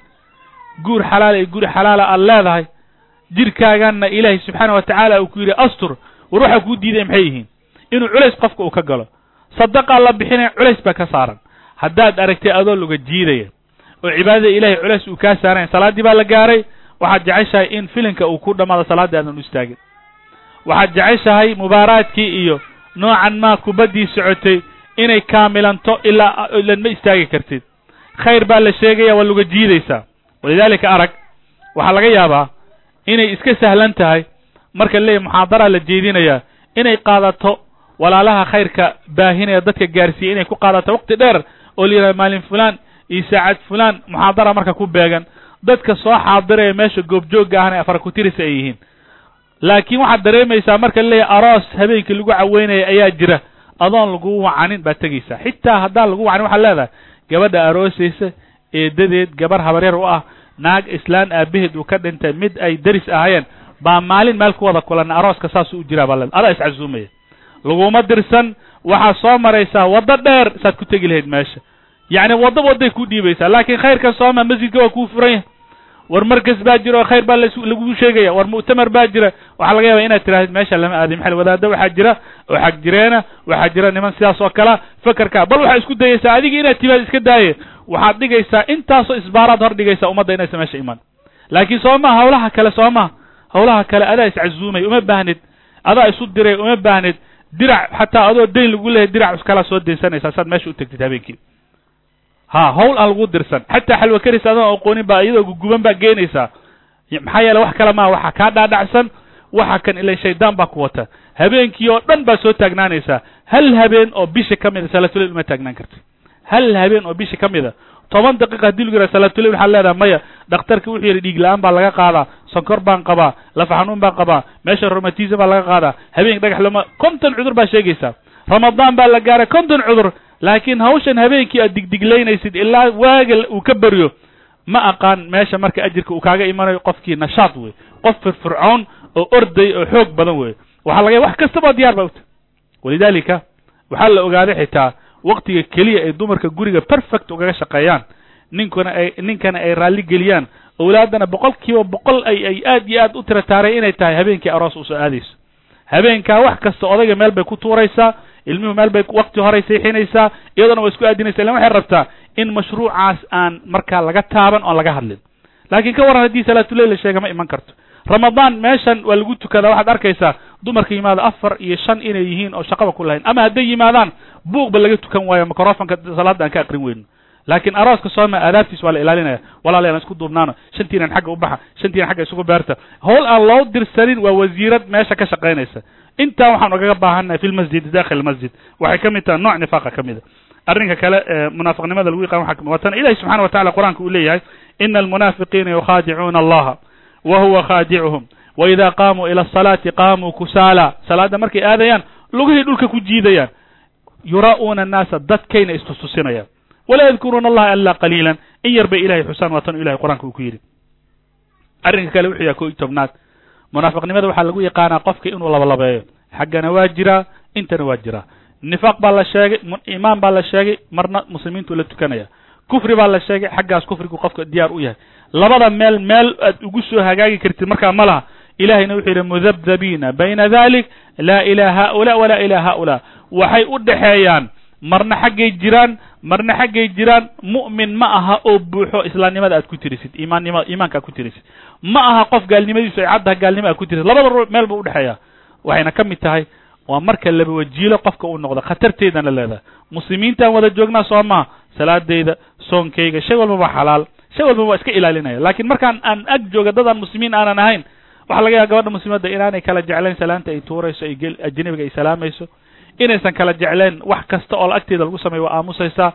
guur xalaala iyo guri xalaala aad leedahay jirkaaganna ilaahi subxaana wa tacaala uu ku yidhi astur war waxaa kuu diiday maxay yihiin inuu culays qofka uu ka galo. Sadaqaa la bixinaya culays baa ka saaran. Haddaad aragtay adoo luga jiidaya oo cibaadada ilahay culeys uu kaa saarayn salaaddii baa la gaaray waxaad jeceshahay in filinka uu ku dhammaado salaaddii aadan u istaagin. Waxaad jeceshahay mubaaraadkii iyo noocan maa kubaddii socotay inay kaamilanto ilaa ilan ma istaagi kartid. Khayr baa la sheegaya waa luga jiidaysaa. Walidaalika arag waxaa laga yaabaa inay iska sahlan tahay. Marka leeyahy muxaadaraa la jeedinayaa inay qaadato walaalaha khayrka baahinaya dadka gaarsiiya inay ku qaadato waqti dheer oo la yidhahdo maalin fulaan iyo saacad fulaan muxaadara marka ku beegan. Dadka soo xaadiraya meesha goobjoogga ahna afar kutirisa ay yihiin. Laakiin waxaad dareemaysaa marka leeyahay aroos habeenkii lagu caweynaya ayaa jira. Adoon lagu wacanin baad tegaysaa xitaa haddaan lagu wacanin waxaad leedahay gabadha aroosaysa eedadeed gabar habaryar u ah naag islaan aabaheed uu ka dhintay mid ay deris ahaayeen baa maalin meel ku wada kulanna arooska saasuu u jiraa baa le adaa iscasuumaya laguma dirsan waxaad soo maraysaa waddo dheer saad ku tegi lahayd meesha. Yacni waddo wadday ku dhiibaysaa laakiin khayrkan sooma masjidka waa kuu furan yahay. War markas baa jira oo khayr baa las laguu sheegaya war mu'tamar baa jira. Waxaa laga yaaba inaad tirahdid meesha lama aaday maxal wadaadda waxaa jira oo xag jireena waxaa jira niman sidaas oo kalea fakerka bal waxaa isku dayaysaa adigii inaad timaad iska daaye. Waxaad dhigaysaa intaasoo isbaaraad hor dhigaysaa ummadda inaysa meesha iman laakiin soo maha hawlaha kale soo maha hawlaha kale adaa iscazuumay uma baahnid adaa isu diray uma baahnid dirac xataa adoo dayn lagu leeyahay dirac kalaa soo daynsanaysaa saad meesha u tegtid habeenkii. Ha hawl aan lagu dirsan. Xataa xalwa karis adoon aqoonin baa iyadoo guguban baa geenaysaa maxaa yeele wax kale maa waxa kaa dhaadhacsan waxa kan ila shaydaan baa ku wata. Habeenkii oo dhan baa soo taagnaanaysaa hal habeen oo bisha ka mida salaatulail uma taagnaan karti hal habeen oo bisha ka mida toban daqiiqa haddii lagu yidhaha salaatulail waxaad leedahay maya dhakhtarki wuxuu yidhi dhiig la'aan baa laga qaadaa sonkor baan qabaa lafa xanuun baan qabaa meesha romatism baa laga qaadaa habeenk dhagax loma konton cudur baa sheegaysaa. Ramadaan baa la gaaray konton cudur laakiin hawshan habeenkii aad digdiglaynaysid ilaa waaga uu ka beryo ma aqaan meesha marka ajirka uu kaaga imanayo qofkii nashaad wey qof firfircoon oo orday oo xoog badan wey waxaa laga wax kastaba diyaar ba uta walidaalika waxaa la ogaaday xitaa waktiga keliya ay dumarka guriga perfect ugaga shaqeeyaan. Ninkuna ay ninkana ay raalli geliyaan. Owlaadana boqol kiiba boqol ay ay aad iyo aad u tira taaray inay tahay habeenkii aroos u soo aadayso habeenkaa wax kasta odayga meel bay ku tuuraysaa ilmuhu meel bay wakti horay seexinaysaa iyadana waa isku aadinaysa. Ilan waxay rabtaa in mashruucaas aan markaa laga taaban oon laga hadlin. Laakiin ka waran haddii salaatuleyl la sheega ma iman karto. Ramadaan meeshan waa lagu tukadaa waxaad arkaysaa dumarka yimaado afar iyo shan inay yihiin oo shaqaba ku lahayn. Ama hadday yimaadaan buuqba laga tukan waayo microfonka salaadda aan ka aqrin weyno laakiin arooska sooma aadaabtiis waa la ilaalinaya. Walaalayaal isku duubnaano. Shantiinan xagga u shantiinan xagga isugu beerta. Hawl aan loo dirsanin waa wasiirad meesha ka shaqaynaysa. Intaa waxaan ugaga baahannahay fi lmasjid dakhil masjid. Waxay ka mid tahay nooc nifaaqa ka mida arrinka kale munaafiqnimada lagu yaqaan waxa watana ilahi subxana wa tacala qur'aanka uu leeyahay ina almunaafiqiina yukhaadicuuna allaha wa huwa khaadicuhum wa ida qaamuu ila asalaati qaamuu kusaala. Salaadda markay aadayaan lugihii dhulka ku jiidayaan yuraa'uuna annaasa dadkayna istustusinayaan walaa yadkuruuna allaha ilaa qaliilan. In yar bay ilahay xusaan waa tan ilahay qur'aanka uu ku yidhi. Arrinka kale wuxuu yahay ko iyo tobnaad munaafiqnimada waxaa lagu yaqaanaa qofka inuu labalabeeyo. Xaggana waa jiraa intana waa jiraa nifaaq baa la sheegay imaan baa la sheegay marna muslimiintu la tukanaya. Kufri baa la sheegay xaggaas kufrigu qofka diyaar u yahay. Labada meel meel aad ugu soo hagaagi kartid markaa ma laha. Ilahayna wuxuu yidhi mudabdabiina bayna dalik laa ilaa haula walaa ilaa haula waxay u dhexeeyaan marna xaggay jiraan marna xaggay jiraan mu'min ma aha oo buuxo islaamnimada aad ku tirisid imaannima iimaanka aad ku tirisid. Ma aha qof gaalnimadiisu ay caddaha gaalnimo aad ku tirisid. Labada ru meel buu udhexeeya waxayna ka mid tahay waa marka laba wajiilo qofka uu noqdo khatarteedana leedahay. Muslimiintaan wada joognaa soo maha salaadeyda soonkayga shay walba waa xalaal shay walba waa iska ilaalinaya. Laakiin markaan aan ag jooga dadaan muslimiin aanan ahayn waxaa laga yaaba gabadha muslimadda inaanay kala jeclayn salaanta ay tuurayso ay ajnabiga ay salaamayso inaysan kala jecleen wax kasta oo agteeda lagu sameeyo waa aamusaysaa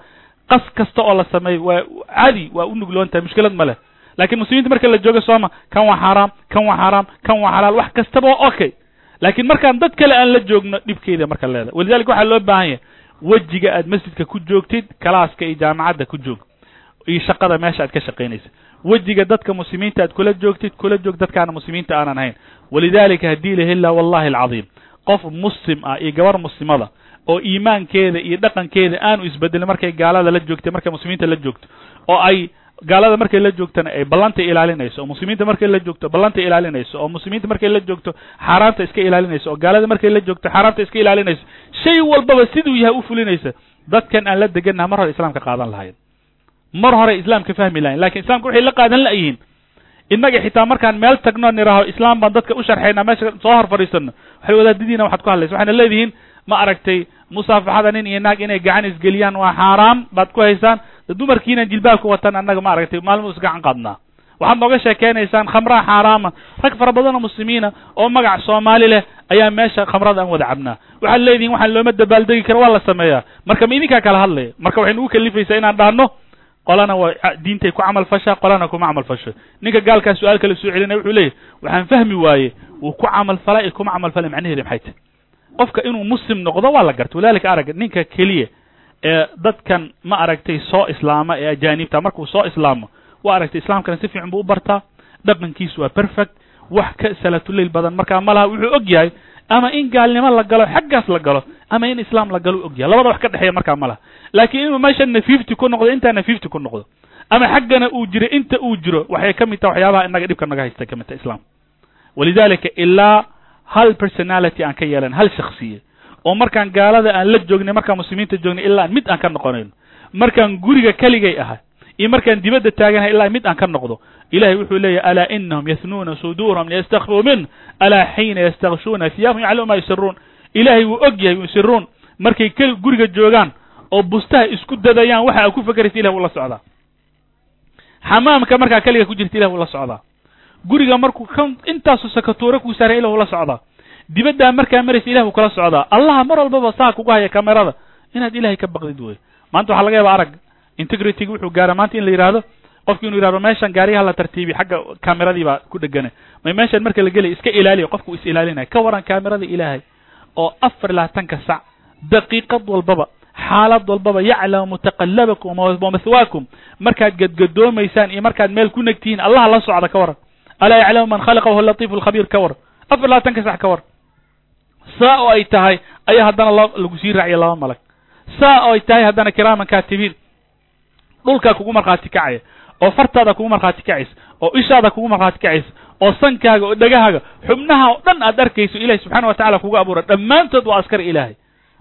qas kasta oo la sameeyo waa cadi waa u nugloon tahay mushkilad ma leh. Laakiin muslimiinta marka la jooga sooma kan waa xaaraam kan waa xaaraam kan waa xalaal wax kastaba okay. Laakiin markaan dad kale aan la joogno dhibkeeda marka leedahay. Walidalika waxaa loo baahan yahay wejiga aad masjidka ku joogtid kalaaska iyo jaamacadda ku joog iyo shaqada meesha aad ka shaqaynaysa. Wejiga dadka muslimiinta aad kula joogtid kula joog dadkaana muslimiinta aanan ahayn. Walidalika haddii la heli laha wallahi alcadiim qof muslim ah iyo gabar muslimada oo iimaankeeda iyo dhaqankeeda aanu isbedelin markay gaalada la joogtay markay muslimiinta la joogto oo ay gaalada markay la joogtana ay ballanta ilaalinayso oo muslimiinta markay la joogto ballanta ilaalinayso oo muslimiinta markay la joogto xaaraamta iska ilaalinayso oo gaalada markay la joogto xaaraamta iska ilaalinayso. Shay walbaba siduu yahay u fulinaysa. Dadkan aan la degannaha mar hore islaamka qaadan lahayn. Mar hore islaamka fahmi lahayn laakiin islamka waxay la qaadan la'yihiin innaga xitaa markaan meel tagno niraho islaam baan dadka u sharxaynaa meesha soo hor fadhiisano waxay wadaadadiina waxaad ku hadlaysa. Waxayna leedihiin ma aragtay musaafaxada nin iyo naag inay gacan isgeliyaan waa xaaraam? Baad ku haysaan. Dumarkiina jilbaabka watan annaga ma aragtay maalmu is gacan qaadnaa. Waxaad nooga sheekeynaysaan khamraha xaaraama. Rag fara badan oo muslimiina oo magac soomaali leh ayaa meesha khamrada aan wada cabnaa. Waxaad leedihin waxaan looma dabaaldegi karo waa la sameeyaa. Marka ma idinkaa kala hadlaya. Marka waxay nagu kalifaysaa inaan dhahno qolana waa diintay ku camal fashaa qolana kuma camal fasho. Ninka gaalkaa su'aal kale soo celinaya wuxuu leeyahy waxaan fahmi waaye wuu ku camal falay iyo kuma camal falay macnaheedi maxay tahy qofka inuu muslim noqdo waa la garta walidalika arag ninka keliya ee dadkan ma aragtay soo islaama ee ajaanibta markuu soo islaamo waa aragtay islaamkana si fiican buu u bartaa dhaqankiisu waa perfect wax ka salatuleyl badan. Markaa ma laha wuxuu og yahay ama in gaalnimo la galo xaggaas la galo ama in islaam la galo u og yahay. Labada wax ka dhexeeya markaa ma laha laakiin inuu meeshana fifty ku noqdo intaana fifty ku noqdo ama xaggana uu jiro inta uu jiro waxay ka mid taha waxyaabaha inaga dhibka naga haysta ka mid taha islam walidalika ilaa hal personality aan ka yeelan hal shaksiye oo markaan gaalada aan la joognay markaan muslimiinta joognay ilaa mid aan ka noqonayno markaan guriga keligay ahay iyo markaan dibadda taaganahay ilaa mid aan ka noqdo ilahay wuxuu leeyahy alaa inahum yahnuuna suduurahum liyastakfuu min alaa xiina yastakshuuna siyaabahum yaclamu ma yusiruun ilahay wuu og yahay yusiruun markay guriga joogaan oo bustaha isku dadayaan waxa aad ku fakeraysa ilah wuu la socdaa. Xamaamka markaa keliga ku jirta ilah wuu la socdaa. Guriga markuu ka intaasu sakatuura kuu saaray ilah wuu la socdaa. Dibaddaa markaa maraysa ilah wuu kala socdaa. Allaha mar walbaba saa kugu haya kamerada inaad ilahay ka baqdid wey maanta waxaa laga yaaba arag integrityga wuxuu gaara maanta in la yidhahdo qofki inuu yihahdo meeshan gaariyaha la tartiibi xagga kameradii baa ku dhegana may meeshan marka la gelaya iska ilaaliya qofku is ilaalinaya ka waran kamerada ilaahay oo afar labaatanka sac daqiiqad walbaba xaalad walbaba yaclamu mutaqalabakum wamathwaakum markaad gadgadoomaysaan iyo markaad meel ku negtihiin allaha la socda ka waran alaa yaclamu man khalaqa wahuwa latifu lkhabiir ka waran afar labaatanka sac ka waran saa oo ay tahay ayaa haddana lagu sii raaciya laba malag. Saa oo ay tahay haddana kiraaman kaatibiin. Dhulkaa kugu markhaati kacaya oo fartaada kugu markhaati kacaysa oo ishaada kugu markhaati kacaysa oo sankaaga oo dhegahaaga xubnaha oo dhan aad arkayso ilahi subxana wa tacala kugu abuura dhammaantood waa askar ilaahay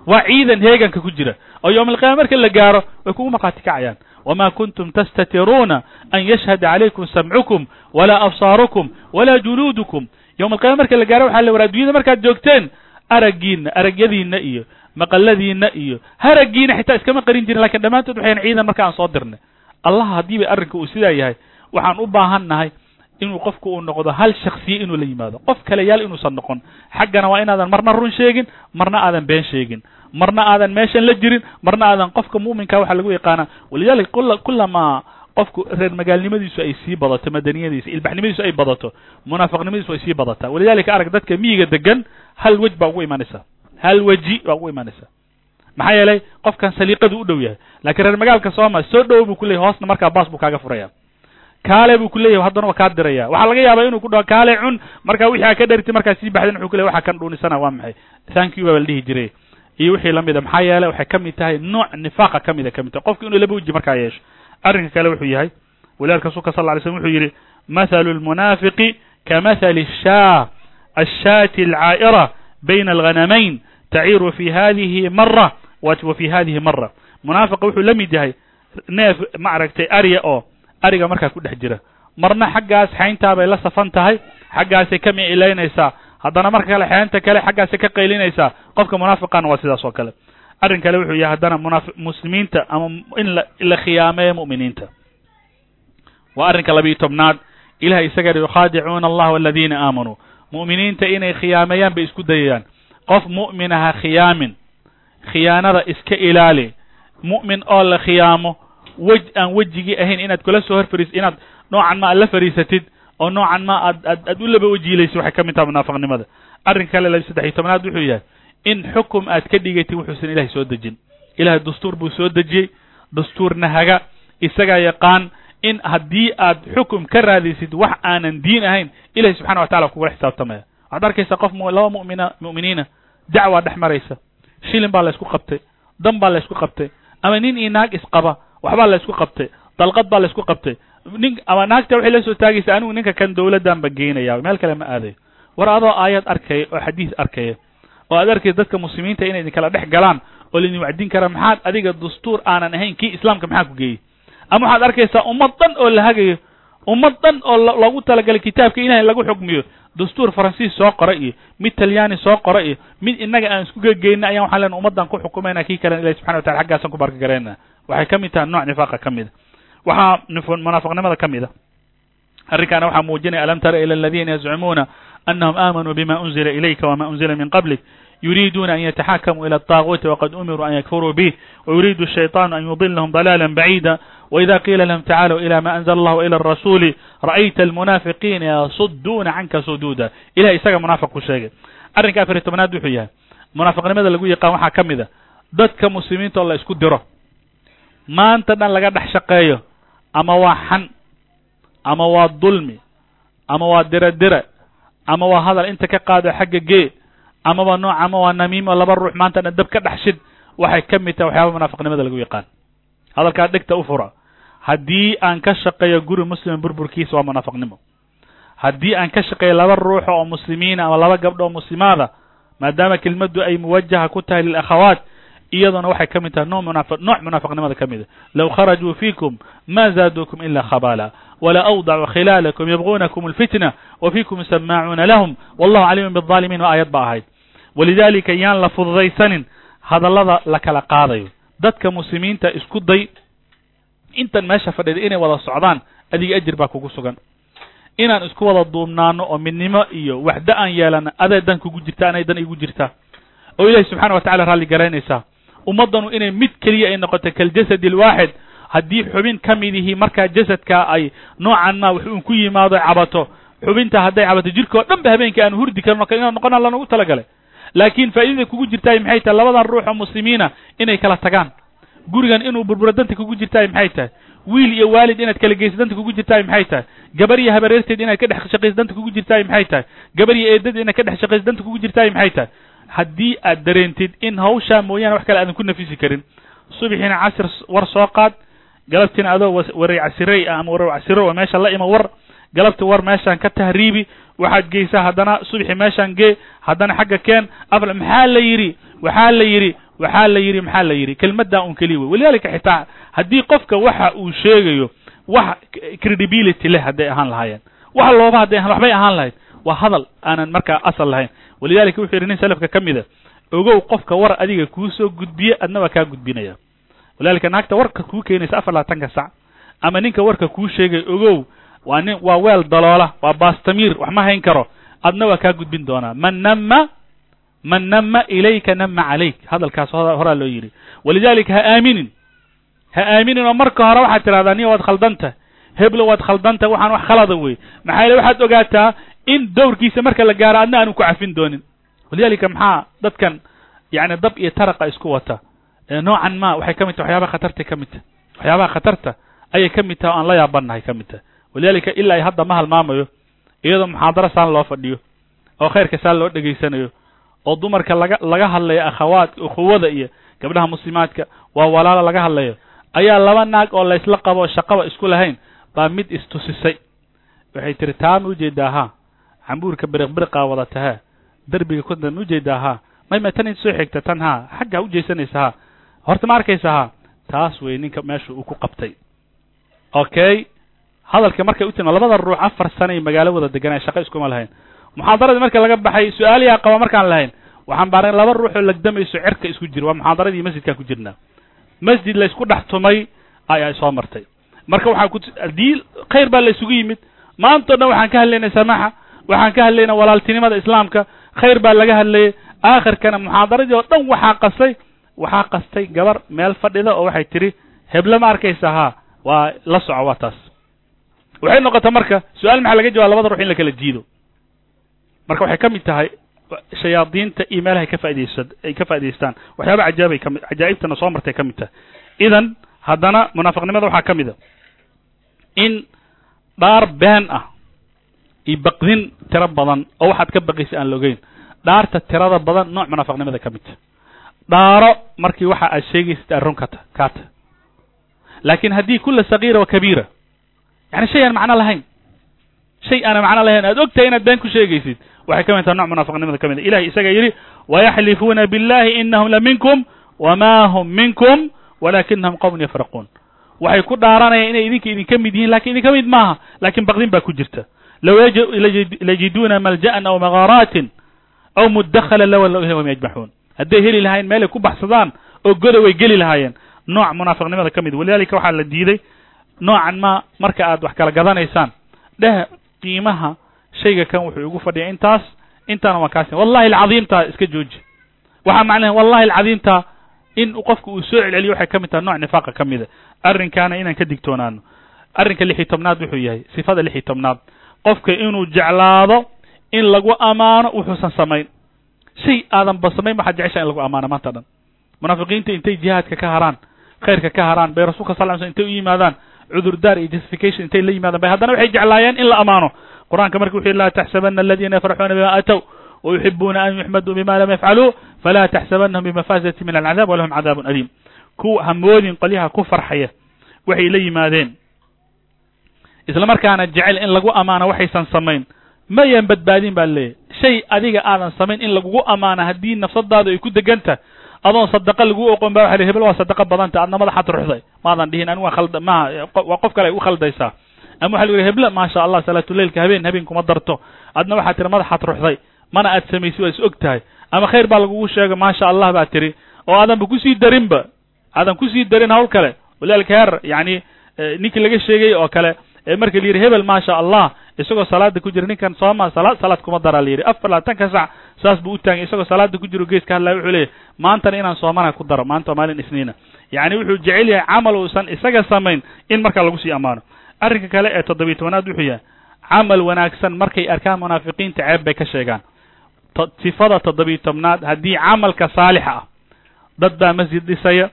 waa ciidan heeganka ku jira oo yowma alqiyama marka la gaaro way kugu markhaati kacayaan. Wma kuntum tastatiruuna an yashhada calaykum samcukum walaa absaarukum walaa juluudukum. Yowma alqiyama marka la gaaro waxa la war addunyada markaad joogteen araggiina aragyadiina iyo maqaladiina iyo haraggiina xitaa iskama qarin jirin laakiin dhammaantood waxayan ciidan marka aan soo dirnay. Allah haddiiba arrinka uu sidaa yahay waxaan u baahan nahay inuu qofku uu noqdo hal shaksiye inuu la yimaado. Qof kale yaal inuusan noqon. Xaggana waa inaadan marna run sheegin marna aadan been sheegin. Marna aadan meeshan la jirin marna aadan qofka mu'minka waxaa lagu yaqaanaa. Walidalika kula kulamaa qofku reer magaalnimadiisu ay sii badato madaniyadiisa ilbaxnimadiisu ay badato munaafiqnimadiisu ay sii badataa. Walidalika arag dadka miyiga degan hal wej baa ugu imanaysaa hal weji baa ugu imanaysaa maxaa yeelay qofkan saliiqadu u dhow yahay. Lakiin reer magaalka sooma soo dhowo buu kuleyahy hoosna markaa baas buu kaaga furaya kaale buu ku leeyahy haddana waa kaa diraya. Waxaa laga yaabaa inuu ku dhaho kaale cun. Markaa wixii ka dharti markaa sii baxdan wuxuu ku waxaa kan dhuunisana waa maxay? Thank you baa la dhihi jiray. Iyo wixii la mida ah, maxaa yeeley waxay ka mid tahay nooc nifaaqa ka mida ah, ka mid tahay. Qofku inuu laba weji markaa yeesho. Arrinka kale wuxuu yahay walaalka rasuulka sal alay slm wuxuu yidhi mathalu lmunaafiqi kamathali shaa ashaati alcaa'ira bayna alghanamayn taciiru fi hadihi mara wa fi hadihi mara munaafiqa wuxuu la mid yahay neef maaragtay arya oo ariga markaa ku dhex jira. Marna xaggaas xayntaabay la safan tahay xaggaasay ka micilaynaysaa haddana marka kale xeynta kale xaggaasay ka qaylinaysaa. Qofka munaafiqana waa sidaas oo kale. Arrin kale wuxuu yahay haddana munaafi muslimiinta ama in la la khiyaameeyo mu'miniinta. Waa arrinka labiiyo tobnaad. Ilahay isaga yukhaadicuuna allah waladiina aamanuu mu'miniinta inay khiyaameeyaan bay isku dayayaan. Qof mu'min aha khiyaamin. Khiyaanada iska ilaali. Mu'min oo la khiyaamo wej aan wejigii ahayn inaad kula soo hor fariis inaad noocan ma aad la fariisatid oo noocan ma aad aad aad u laba wajiilaysid waxay ka mid taha munaafiqnimada arrinka kale labi saddex iyo tobnaad wuxuu yahay in xukum aad ka dhigatid wuxuusan ilahay soo dejin. Ilahay dastuur buu soo dejiyey dastuurna haga. Isagaa yaqaan in haddii aad xukum ka raadaysid wax aanan diin ahayn ilahay subxana wa tacala kugula xisaabtamaya. Waxaad arkaysaa qof laba mumina mu'miniina dacwaa dhex maraysa. Shilin baa la ysku qabtay dan baa la ysku qabtay ama nin iyo naag isqaba waxbaa la ysku qabtay dalqad baa laysku qabtay. Nin ama naagta waxay la soo taagaysa anigu ninka kan dawladdan ba geynaya meel kale ma aadayo war adoo aayad arkaya oo xadiis arkaya oo aad arkaysa dadka muslimiinta inay idin kala dhex galaan oo laidin wacdin kara maxaad adiga dastuur aanan ahayn kii islaamka maxaa ku geeyey? Ama waxaad arkaysaa ummad dhan oo la hagayo ummad dhan oo loogu talagalay kitaabka ilahay lagu xukmiyo dastuur faransiis soo qora iyo mid talyaani soo qora iyo mid innaga aan isku gegeyna ayaan waxan len ummaddan ku xukumayna kii kalena ilahi subxana wa tacala xaggaasaan ku barka garayna waxay ka mid taha nooc nifaaqa ka mida ah. waxaa munaafiqnimada ka mida ah. arrinkaana waxaa muujinaya alam tara ila aladiina yazcumuuna anahum aamanuu bima unzila ilayka wama unzila min qablik? Yuriiduuna an yataxakamuu ila ataaguuti waqad umiruu an yakfuruu bih wa yuriidu shayطaanu an yudilahum dalaala baciida وإذا قيل لهم تعالوا إلى ما أنزل الله إلى الرسول رأيت المنافقين يصدون عنك صدودا إلى isaga منافق ku sheegay arrinka afar iyo tobnaad wuxuu yahay munaafiqnimada lagu yaqaan waxaa ka mid a dadka muslimiinta oo la isku diro maanta dhan laga dhex shaqeeyo ama waa xan ama waa dulmi ama waa dire dire ama waa hadal inta ka qaado xagga gee amaba nooc ama waa namiimo laba ruux maanta dhan dab ka dhex shid waxay ka mid tahay waxyaaba munaafiqnimada lagu yaqaan hadalkaa dhegta u fura haddii aan ka shaqeeyo guri muslim burburkiisa waa munaafiqnimo haddii aan ka shaqeeyo laba ruuxa oo muslimiina ah ama laba gabdho oo muslimaada ah, maadaama kelmaddu ay muwajaha ku tahay lilakhawaat iyaduna waxay ka mid tahay noo nooc munaafiqnimada ka mida ah. low kharajuu fiikum ma zaaduukum ila khabaala. Wla awdacu khilaalakum yabquunakum alfitna wa fiikum samaacuuna lahum. Wallahu caliimun biaalimiin waa aayad ba ahayd. Walidaalika yaan la fududaysanin hadallada la kala qaadayo. Dadka muslimiinta isku day intan meesha fadhida inay wada socdaan adiga ajir baa kugu sugan. Inaan isku wada duubnaano oo midnimo iyo waxda aan yeelana aday dan kugu jirta anay dan igu jirtaa. Oo ilahi subxana wa tacala raalli garaynaysaa ummaddanu inay mid keliya ay noqoto kaljasadi alwaaxid haddii xubin ka midihii markaa jasadka ay noocan ma wax uun ku yimaado cabato. Xubinta hadday cabato jirkao dhan ba habeenkii aanu hurdi karno inaan noqona lanagu talagalay laakiin faa'iidada kugu jirtaay maxay tahay labadan ruux oo muslimiina inay kala tagaan gurigan inuu burburo danta kugu jirtaay maxay tahay? Wiil iyo waalid inaad kala geyso danta kugu jirtaay maxay tahay? Gabar iyo habareerteed inaad ka dhex shaqayso danta kugu jirtaay maxay tahay? Gabar iyo eedad inaad ka dhex shaqayso danta kugu jirtaay maxay tahay? Haddii aad dareentid in hawshaa mooyaane wax kale aadan ku nafisi karin subaxiina casir war soo qaad galabtiina adoo waray casirey ah ama warar casiro oo meesha la ima war galabti war meeshaan ka tahriibi waxaad geysaa haddana subaxi meeshaan gee haddana xagga keen abl maxaa la yidhi? Waxaa la yidhi waxaa la yidhi maxaa la yidhi? Kelmaddaa un keliya wey. Walidalika xitaa haddii qofka waxa uu sheegayo wax credibility leh hadday ahaan lahaayeen wax looba hadday ahaan waxbay ahaan lahayd waa hadal aanan markaa asal lahayn. Walidalika wuxuu yidhi nin salafka ka mida ogow qofka war adiga kuu soo gudbiye adna waa kaa gudbinaya. Walidalika naagta warka kuu keenaysa afar labaatanka sac ama ninka warka kuu sheegay ogow waa nin waa weel daloola waa bastamiir wax ma hayn karo adna waa kaa gudbin doonaa. Man nama man nama ilayka nama calayk hadalkaas horaa loo yidhi. Walidalika ha aaminin. Ha aaminin oo marka hore waxaad tidhahdaa niya waad khaldanta. Heblo waad khaldanta. Waxaan wax khalada wey maxaa yele waxaad ogaataa in dowrkiisa marka la gaaro adna aanu ku cafin doonin. Walidalika maxaa dadkan yani dab iyo taraqa isku wata. Noocan ma waxay ka mid tahay. Waxyaabaha khatartay ka mid tahay. Waxyaabaha khatarta ayay ka mid tahay o aan la yaabannahay ka mid tahay. Walidalika ilaa ay hadda ma halmaamayo iyadoo muxaadaro saan loo fadhiyo oo khayrka saan loo dhegaysanayo oo dumarka laga laga hadlayo akhawaadka ukhuwada iyo gabdhaha muslimaadka waa walaalo laga hadlayo. Ayaa laba naag oo laysla qabo shaqaba isku lahayn baa mid istusisay. Waxay tiri taan u jeedaa ha cambuurka biriq biriqaa wada tahe derbiga kuntan u jeedaa ha mayma tan soo xigta tan ha xaggaa ujeysanaysa ha horta ma arkaysa ha taas wey ninka meesha uu ku qabtay. Okay. Hadalka markay u tima labada ruux afar sana ay magaalo wada deganay shaqo iskuma lahayn muxaadaradii marka laga baxay su'aaliyaa qaba markaan lahayn. Waxaan baaray laba ruux oo lagdamayso cerka isku jira. Waa muxaadaradii masjidkaan ku jirnaa. Masjid la isku dhex tumay ayaa soo martay. Marka waxaa ku haddii khayr baa la isugu yimid. Maantao dhan waxaan ka hadlaynay samaaxa waxaan ka hadlaynay walaaltinimada islaamka. Khayr baa laga hadlayay. Aakhirkana muxaadaradii oo dhan waxaa qastay waxaa qastay gabar meel fadhida oo waxay tidhi heble ma arkaysa ha waa la soco waa taas. Waxay noqota marka su'aal maxaa laga jawaba labada ruux in la kala jiido marka waxay ka mid tahay shayaadiinta iyo meelahay ka faidaysa ay ka faa'idaystaan waxyaaba cajaabay kami cajaa'ibtana soo martay ka mid tahay. Idan haddana munaafiqnimada waxaa ka mid a. In dhaar been ah iyo baqdin tiro badan oo waxaad ka baqaysa aan logeyn dhaarta tirada badan nooc munaafiqnimada ka mid tahay dhaaro markii waxa aad sheegaysid arun kata kaata laakin haddii kula sagiira wa kabiira yani shay aan macno lahayn. Shay aana macno lahayn aad og inaad been ku sheegaysid waxay ka mid taha noc munaafiqnimada ka mid a ilahay isaga yidhi wayaxlifuuna billahi inahum la minkum wama hum minkum walakinahum qowmun yafraquun. Waxay ku dhaaranayaan inay idinka idinka mid yihiin laakiin idinka mid maaha laakiin baqdin baa ku jirta. Low lajiduuna malja'an aw magaaraatin aw mudakhala lawallow ilayhim yajmaxuun hadday heli lahayen meelay ku baxsadaan oo goda way geli lahaayeen. Nooc munaafiqnimada ka mid walidalika waxaa la diiday noocan ma marka aad wax kala gadanaysaan dheh qiimaha shayga kan wuxuu igu fadhiya intaas intaana waan kaasi. Wallahi alcadiimtaa iska jooji. Waxaa macnaha wallahi alcadiimtaa in qofka uu soo celceliyo waxay ka mid tahay nooc nifaaqa ka mida arrinkaana inaan ka digtoonaano. Arrinka lix iyo tobnaad wuxuu yahay sifada lix iyo tobnaad. Qofka inuu jeclaado in lagu amaano wuxuusan samayn. Shay aadanba samayn waxaad jeceshaa in lagu amaano maanta dhan. Munaafiqiinta intay jihaadka ka haraan khayrka ka haraan bay rasulka sal sl intay u yimaadaan cudurdaar iyo justification intay la yimaadaan bay haddana waxay jeclaayeen in la amaano qur'anka marka wuxu yhi laa taxsabana aladina yafraxuuna bima aatow wayuxibuuna an yuxmaduu bima lam yafcaluu falaa taxsabanahum bimafazati min alcadaab walahum cadaabun aliim. Kuwa hamoodin qolyaha ku farxaya waxay la yimaadeen. Isla markaana jecel in lagu amaano waxaysan samayn. Mayan badbaadin baa leeyahy shay adiga aadan samayn in lagugu amaano haddii nafsadaadu ay ku degantahay adoon sadaqa lagu oqon ba waa hebel waa sadaqa badanta adna madaxaad ruxday maadan dhihin anigu waan khalda maha waa qof kale ay u khaldaysaa ama waxa la yihi heble maasha allah salaatuleilka habeen habeen kuma darto. Adna waxaad tiri madaxaad ruxday mana aad samaysi waa is og tahay. Ama khayr baa lagugu sheega maasha allah baa tiri oo aadanba ku sii darinba. Aadan ku sii darin hawl kale. Walidalika heer yani ninkii laga sheegay oo kale marka la yidhi hebel maasha allah isagoo salaada ku jira ninkan sooma salaad salaad kuma daraa la yidhi. Afar labaatanka sac saas buu u taagay. Isagoo salaada ku jiro gees ka hadlaya wuxuu leeyahy maantana inaan soomana ku daro maanta waa maalin isniina. Yacni wuxuu jecel yahay camal uusan isaga samayn in markaa lagu sii ammaano arrinka kale ee toddobiyi tobanaad wuxuu yahay camal wanaagsan markay arkaan munaafiqiinta ceeb bay ka sheegaan. Sifada toddobiyi tobnaad haddii camalka saalixa ah dad baa masjid dhisaya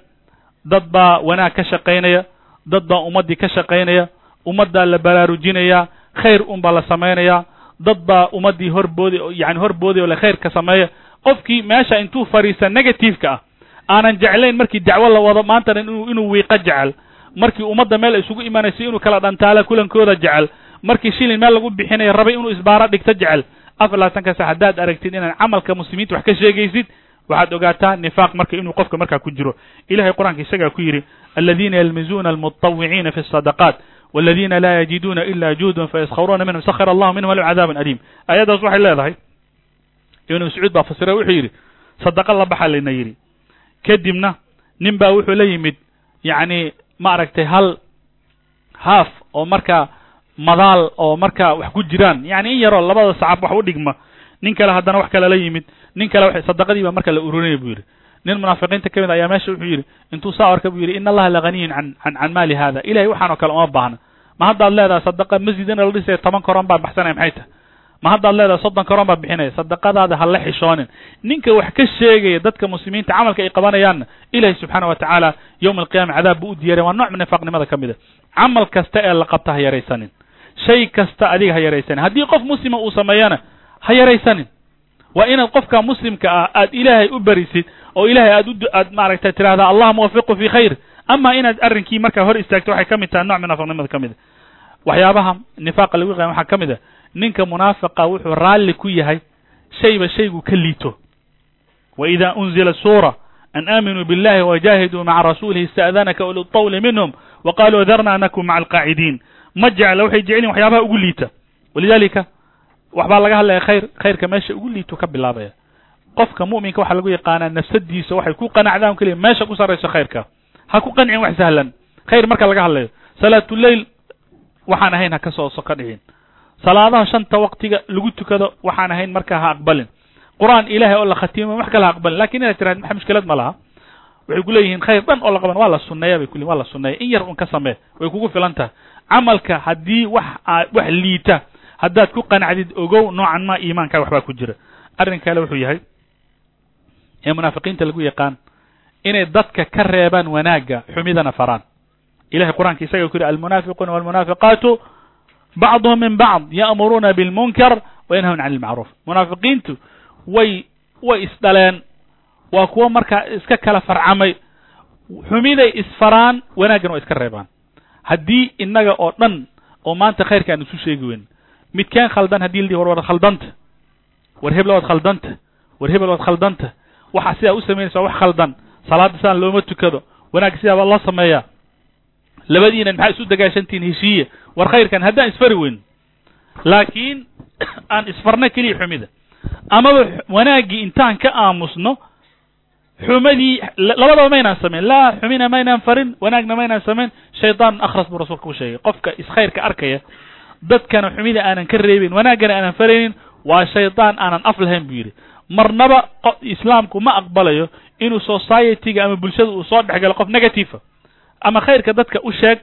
dad baa wanaag ka shaqaynaya dad baa ummaddii ka shaqaynaya ummaddaa la baraarujinaya khayr un baa la samaynaya dad baa ummaddii horbooday yani horbooday oo le khayrka sameeya. Qofkii meesha intuu fadhiista negativeka ah aanan jeclayn markii dacwo la wado maantana inu inuu wiiqo jecel markii ummadda meel isugu imanaysa inuu kala dhantaalo kulankooda jecel markii shilin meel lagu bixinayo rabay inuu isbaaro dhigto jecel afar labaatanka sax haddaad aragtid inaan camalka muslimiinta wax ka sheegaysid waxaad ogaataa nifaaq marka inuu qofka markaa ku jiro ilahay qur-aanka isagaa ku yidhi aladiina yalmizuuna almuطawiciina fi الsadaqaat wاladina laa yajiduuna ila juhdun fayaskharuuna minhum sakhr allahu minhum walahum cadaabun aliim aayaddaas waxay leedahay ibnu mascuud baa fasira wuxuu yidhi sadaqa la baxa layna yidhi kadibna nin baa wuxuu la yimid yacni ma aragtay hal haaf oo markaa madaal oo markaa wax ku jiraan. Yani in yaroo labada sacab wax u dhigma. Nin kale haddana wax kale la yimid. Nin kale w sadaqadii baa marka la ururinaya buu yidhi. Nin munaafiqiinta ka mid ayaa meesha wuxuu yidhi intuu saa arka buu yidhi in allaha laganiyun an an can maali hada ilahay waxaan oo kale uma baahna. Ma haddaad leedahay sadaqa masjid in la dhisaya toban koron baa baxsanaya maxay tahay ma haddaad leedahay soddon koron baa bixinaya sadaqadaada ha la xishoonin. Ninka wax ka sheegaya dadka muslimiinta camalka ay qabanayaanna ilahay subxaana wa tacaala yowma alqiyama cadaab buu u diyaray waa nooc nifaaqnimada ka mid a. Camal kasta ee la qabta ha yaraysanin. Shay kasta adiga ha yaraysanin. Haddii qof muslima uu sameeyana ha yaraysanin. Waa inaad qofka muslimka ah aad ilaahay u barisid oo ilahay aad aad maaragtay tirahdaa allah muwafiqu fi khayr. Ama inaad arrinkii markaa hor istaagto waxay ka mid tahay nooc munaafiqnimada ka mid a. Waxyaabaha nifaaqa lagu yaqaan waxaa ka mid a ninka munaafiqa wuxuu raalli ku yahay shayba shaygu ka liito. Wa ida unzila suura an aaminuu billahi wajahiduu maca rasuulihi ista'danaka uli طawli minhum wa qaluu darna nakum maca alqaacidiin. Ma jecla waxay jecelyihin waxyaabaha ugu liita. Walidalika waxbaa laga hadlaya khayr khayrka meesha ugu liitu ka bilaabaya. Qofka mu'minka waxaa lagu yaqaanaa nafsadiisa waxay ku qanacdaan keliya meesha ku sarrayso khayrka. Ha ku qancin wax sahlan. Khayr marka laga hadlayo. Salaatuleyl waxaan ahayn ha ka soo so ka dhicin salaadaha shanta waqtiga lagu tukado waxaan ahayn markaa ha aqbalin. Qur'aan ilahay oo la khatiimo wax kale ha aqbalin. Lakin inaad tiraad maxa mushkilad ma laha. Waxay ku khayr dhan oo la qaban waa la sunneeya bay ku waa la sunneeya in yar un ka samee way kugu filan tahay. Camalka haddii wax wax liita haddaad ku qanacdid ogow noocan ma iimaankaa waxbaa ku jira. Arrin kale wuxuu yahay ee munaafiqiinta lagu yaqaan inay dadka ka reebaan wanaagga xumidana faraan. Ilahay qur'aanka isaga ku yidhi almunaafiquuna walmunaafiqaatu bacduhum min bacd ya'muruuna bilmunkar wayanhawna can ilmacruuf munaafiqiintu way way isdhaleen waa kuwo markaa iska kala farcamay. xumiday isfaraan wanaaggan waa iska reebaan. Haddii innaga oo dhan oo maanta khayrka aan isu sheegi weyn midkeen khaldan haddii la dihi war war khaldanta. War hebla waad khaldanta. War hebel waad khaldanta. Waxa sidaa u samaynaysa wax khaldan. Salaadda sidaan looma tukado. Wanaagga sidaa baa loo sameeyaa. Labadiinan maxaa isu dagaashantihiin heshiiye war khayrkan haddaan isfari weyn. Laakiin [coughs] aan isfarno keliya xumida. Amaba wanaaggii intaan ka aamusno xumadii labadaba maynaan samayn laa xumina maynaan farin wanaagna maynaan samayn shaytaan akhras buu rasuulka u sheegay. Qofka iskhayrka arkaya dadkana xumida aanan ka reebin wanaaggana aanan faraynin waa shaydaan aanan af lahayn buu yidhi. Marnaba islaamku ma aqbalayo inuu society-ga ama bulshada uu soo dhex galo qof negative'a. Ama khayrka dadka u sheeg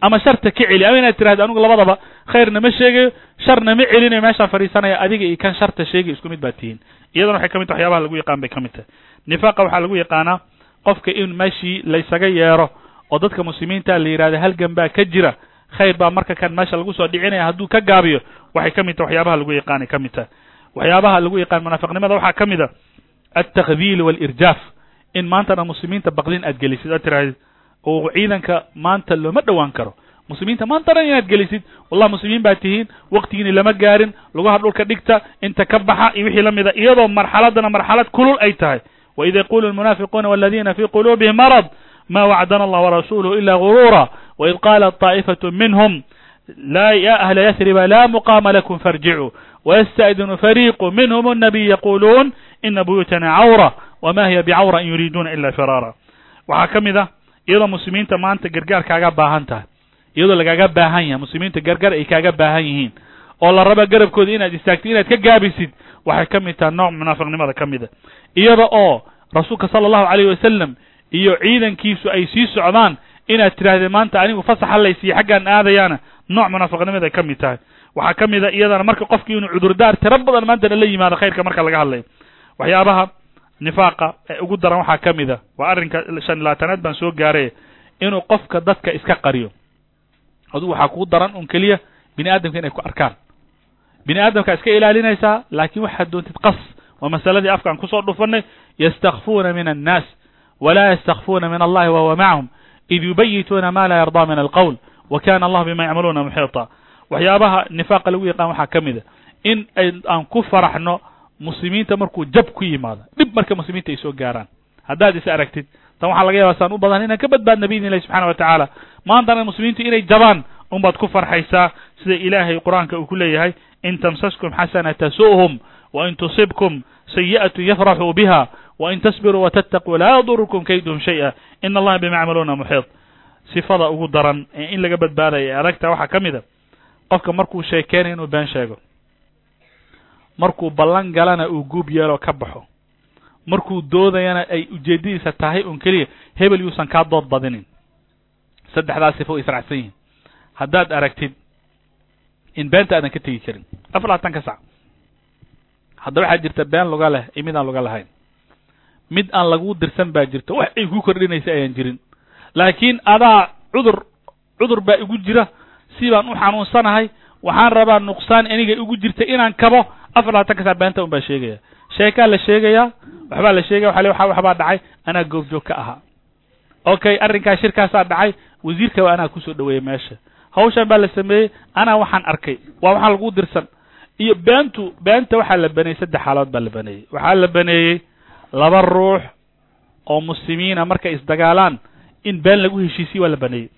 ama sharta ka celi ama inaad tirahdo anigu labadaba khayrna ma sheegayo sharna ma celinayo meeshaan fadhiisanaya adiga iyo kan sharta sheegay isku mid baa tihiin. Iyadana waxay ka mid tahay waxyaabaha lagu yaqaan bay ka mid tahay. Nifaaqa waxaa lagu yaqaanaa qofka in meeshii laysaga yeero oo dadka muslimiinta la yidhahda halgan baa ka jira khayr baa marka kan meesha lagu soo dhicinaya hadduu ka gaabiyo waxay ka mid tahay waxyaabaha lagu yaqaanay ka mid tahay. Waxyaabaha lagu yaqaan munaafiqnimada waxaa ka mid a altakdiil walirjaaf. In maantana muslimiinta baqdin aad gelisid aad tirahdid oo ciidanka maanta looma dhowaan karo muslimiinta maanta dhan inaad gelisid wallah muslimiin baa tihiin waktigiini lama gaarin lugaha dhulka dhigta inta ka baxa iyo wixii la mida iyadoo marxaladana marxalad kulul ay tahay waid yaqulu lmunaafiquuna waladiina fi quluubihim marad ma wacdana allah warasuluhu ila gurura waid qalat طaa'ifatu minhum la ya ahla yasriba la muqama lakum farjicuu ويستأذن فريق منهم النبي يقولون إن بيوتنا عورة وما هي بعورة إن يريدون إلا فرارا waxaa ka mid ah iyadoo muslimiinta maanta gargaar kaaga baahan tahay iyadoo lagaaga baahan yahay muslimiinta gargaar ay kaaga baahan yihiin oo la raba garabkooda inaad istaagtid inaad ka gaabisid waxay ka mid tahay nooc munaafiqnimada ka mid a iyada oo rasuulka sala allahu alayh wasalam iyo ciidankiisu ay sii socdaan inaad tidhahdeen maanta anigu fasaxa laysiiye xaggaan aadayaana nooc munaafiqnimada ka mid tahay. Waxaa ka mid a iyadana marka qofkii inuu cudurdaar tiro badan maantana la yimaado khayrka marka laga hadlayo. Waxyaabaha nifaaqa ee ugu daran waxaa ka mid a waa arrinka shan labaatanaad baan soo gaaray inuu qofka dadka iska qariyo. Adugu waxaa kugu daran un keliya bini aadamka inay ku arkaan. Bini aadamkaa iska ilaalinaysaa laakiin waxaad doontid qas. Waa masaladii afkaan ku soo dhufanay yastakfuuna min annaas walaa yastakfuuna min allahi wahuwa macahum id yubayituuna ma laa yardaa min alqowl wa kana allahu bima yacmaluuna muxiita waxyaabaha nifaaqa lagu yaqaan waxaa ka mid a in aan ku faraxno muslimiinta markuu jab ku yimaado dhib marka muslimiinta ay soo gaaraan. Haddaad is aragtid tan waxaa laga yaba saan u badan inaan ka badbaadna biidn illahi subxana wa tacaala. Maantana muslimiintu inay jabaan unbaad ku farxaysaa sida ilaahay qur'aanka uu ku leeyahay in tamsaskum xasana tasu'hum wain tusibkum sayi'atu yafraxuu biha wain tasbiruu watattaquu laa yadurukum kayduhum shay'a. Ina allaha bima yacmaluuna muxiit sifada ugu daran ee in laga badbaadaya ee adagta waxaa ka mid a qofka markuu sheekeynayo inuu been sheego markuu ballan galana uu guub yeeloo ka baxo. Markuu doodayana ay ujeeddadiisa tahay un keliya hebel yuusan kaa dood badinin. Saddexdaas sifo way israacsan yihiin. Haddaad aragtid in beenta aadan ka tegi karin. Afar labaatan ka sac. Hadda waxaa jirta been luga leh iyo mid aan luga lahayn. Mid aan laguu dirsan baa jirta wax ay ku kordhinaysa ayaan jirin. Laakiin adaa cudur cudur baa igu jira. Si baan u xanuunsanahay. Waxaan rabaa nuqsaan aniga igu jirta inaan kabo afar labaatan ka sac beenta un baa sheegaya sheekaa la sheegayaa waxbaa la sheegaya waxa le wa waxbaa dhacay anaa goobjoog ka ahaa. Okay arrinkaa shirkaasaa dhacay wasiirka waa anaa ku soo dhaweeyey meesha. Hawshan baa la sameeyey anaa waxaan arkay waa waxaa lagu dirsan. Iyo beentu beenta waxaa la baneeyey saddex xaalood baa la baneeyey. Waxaa la baneeyey laba ruux oo muslimiina markay isdagaalaan in been lagu heshiisiye waa la baneeyey.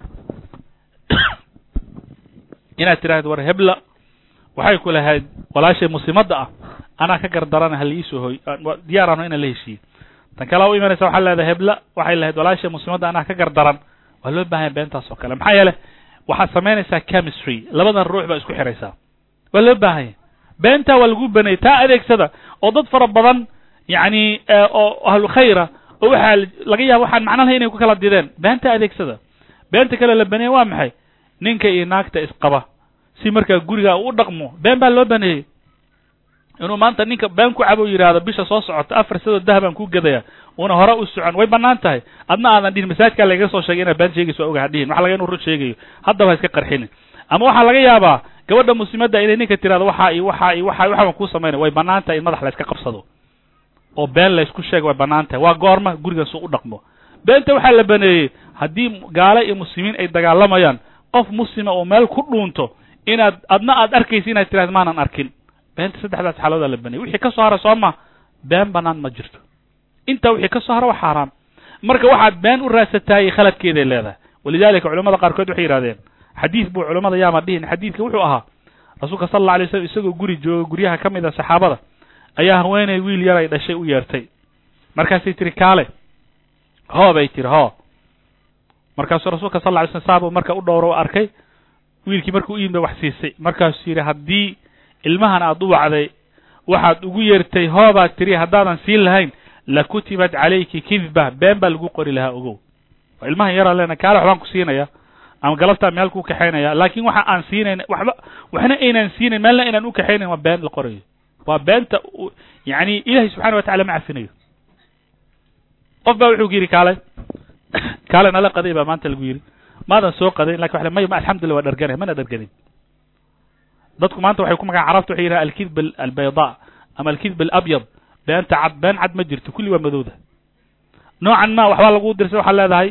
[coughs] Inaad tidhahdo war hebla waxay ku lahayd walaashay muslimadda ah. Anaa ka gardarana hala iisoo hoy diyaarano inaan la heshiiye tan kale u imanaysa waxaa leedahay hebla waxay lahayd walaashay muslimadda anaa ka gardaran waa loo baahanya beentaas oo kale. Maxaa yeele waxaad samaynaysaa chemistry. Labadan ruux baa isku xiraysaa waa loo baahanya beentaa waa lagu baneeyey taa adeegsada oo dad fara badan yacni oo ahlu khayra oo waxaa laga yaaba waxaan macno lahay inay ku kala dideen. Beenta adeegsada. Beenta kale la baneeye waa maxay? Ninka iyo naagta isqaba si markaa guriga u dhaqmo been baa loo baneeyey inuu maanta ninka been ku cabo yidhaahdo bisha soo socota afar sadoo dahabaan ku gadaya una hore u socon. Way bannaan tahay. Adna aadan dhihin masaajkaa lagaga soo sheegay inaad been sheegayso waa ogaha dhihin. Waxa laga inu run sheegayo. Haddaba ha iska qarxinin ama waxaa laga yaabaa gabadha muslimadda inay ninka tirahdo waxaa iyo waxaa iyo waxa waxaan kuu samaynay way bannaan tahay in madax la iska qabsado. Oo been la isku sheego way bannaan tahay. Waa goorma gurigan suu u dhaqmo. Beenta waxaa la baneeyey haddii gaale iyo muslimiin ay dagaalamayaan qof muslima oo meel ku dhuunto inaad adna aad arkaysa inaad tiraad maanan arkin. Beenta saddexdaas xaaloodaa la baneeyey wixii ka soo hara soo ma been banaan ma jirto. Intaa wixii ka soo hara waa xaaraam. Marka waxaad been u raadsataayey khaladkeeday leedahay. Walidalika culamada qaarkood waxay yidhahdeen xadiid buu culamada yaama dhihin. Xadiidka wuxuu ahaa rasuulka sal alla alay slam isagoo guri jooga guryaha ka mid a saxaabada ayaa haweeney wiil yar ay dhashay u yeertay. Markaasay tiri kaale hoo bay tiri hoo. Markaasuu rasuulka sal lla alay slam saabuu marka u dhowro arkay wiilkii markuu u yimid wax siisay. Markaasuu yidhi haddii ilmahan aad u wacday waxaad ugu yeertay hoo baad tiri haddaadan siin lahayn la kutibat calayki kidba been baa lagu qori lahaa ogow. Waa ilmahan yaraa leena kaale waxbaan ku siinaya ama galabtaa meel ku kaxaynaya laakin waxa aan siinayn waxba waxna aynaan siinayn meelna aynaan u kaxaynayn waa been la qorayo. Waa beenta yani ilahay subxana wa tacala ma cafinayo qof baa wuxuu ku yidhi kaale kaale nala qaday baa maanta lagu yidhi maadan soo qadayn laakiin wa may ma alxamdulillah waa dharganay mana dharganin dadku maanta waxay ku magaan carabta waxay yidhaha alkidb albayda ama alkidb alabyad beenta cad been cad ma jirto kulli waa madowda noocan ma waxbaa lagu dirsa waxaa leedahay